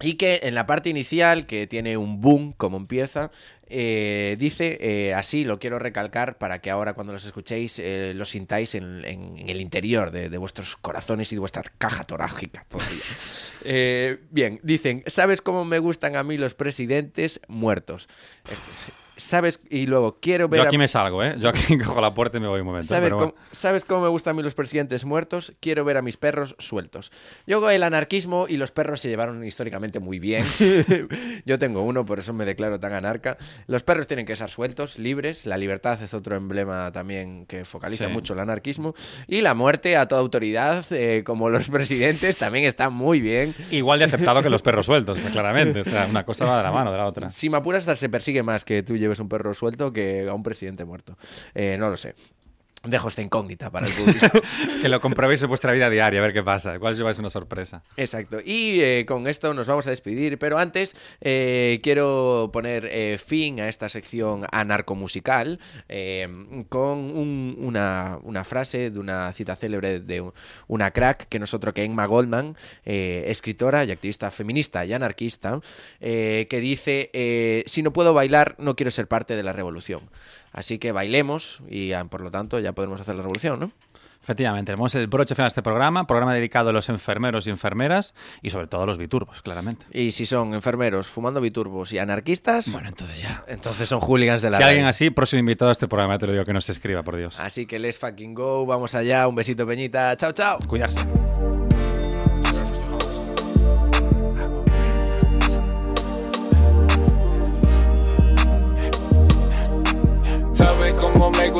y que en la parte inicial, que tiene un boom como empieza, eh, dice eh, así, lo quiero recalcar para que ahora cuando los escuchéis eh, lo sintáis en, en- en el interior de, de vuestros corazones y de vuestra caja torácica. todavía. [laughs] Eh, bien, dicen, ¿sabes cómo me gustan a mí los presidentes muertos? Eh, ¿Sabes? Y luego, quiero ver... Yo a- aquí me salgo, ¿eh? Yo aquí [laughs] cojo la puerta y me voy un momento. ¿Sabes, pero cómo. ¿Sabes cómo me gustan a mí los presidentes muertos? Quiero ver a mis perros sueltos. Yo el anarquismo y los perros se llevaron históricamente muy bien. [laughs] Yo tengo uno, por eso me declaro tan anarca. Los perros tienen que ser sueltos, libres. La libertad es otro emblema también que focaliza Sí. mucho el anarquismo. Y la muerte a toda autoridad, eh, como los [laughs] presidentes, también está muy bien. Igual de aceptado que los perros [laughs] sueltos, pues, claramente. O sea, una cosa va de la mano de la otra. Si me apuras, se persigue más que tú lleves un perro suelto que a un presidente muerto. Eh, no lo sé. Dejo esta incógnita para el [laughs] público. Que lo comprobéis en vuestra vida diaria, a ver qué pasa. Igual lleváis una sorpresa. Exacto. Y eh, con esto nos vamos a despedir, pero antes eh, quiero poner eh, fin a esta sección anarcomusical con un- una, una frase de una cita célebre de un- una crack que nosotros, que Emma Goldman, escritora y activista feminista y anarquista, que dice, si no puedo bailar, no quiero ser parte de la revolución. Así que bailemos y ah, por lo tanto ya podremos hacer la revolución, ¿no? Efectivamente, tenemos el broche final de este programa, programa dedicado a los enfermeros y enfermeras y sobre todo a los biturbos, claramente. Y si son enfermeros fumando biturbos y anarquistas, Bueno, entonces ya. entonces son hooligans de la Si alguien así, próximo invitado a este programa, te lo digo que no se escriba, por Dios. Así que let's fucking go, vamos allá, un besito Peñita, chao chao. Cuidarse.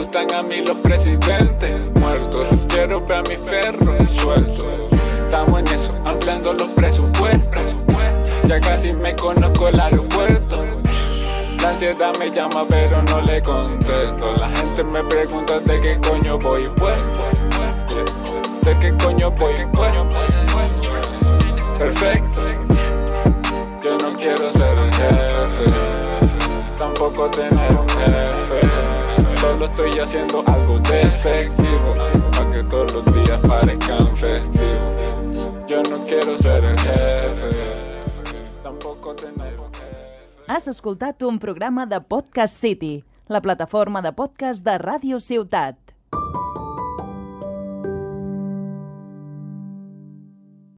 Gustan a mí los presidentes muertos? Quiero ver a mis perros sueltos. Estamos en eso, ampliando los presupuestos. Ya casi me conozco el aeropuerto. La ansiedad me llama pero no le contesto. La gente me pregunta de qué coño voy puesto. De qué coño voy puesto. Perfecto. Yo no quiero ser el jefe, tampoco tener un jefe. Solo estoy haciendo algo de efectivo, para que todos los días parezcan festivos. Yo no quiero ser el jefe, tampoco tener un jefe. Has escoltat un programa de Podcast City, la plataforma de podcast de Ràdio Ciutat.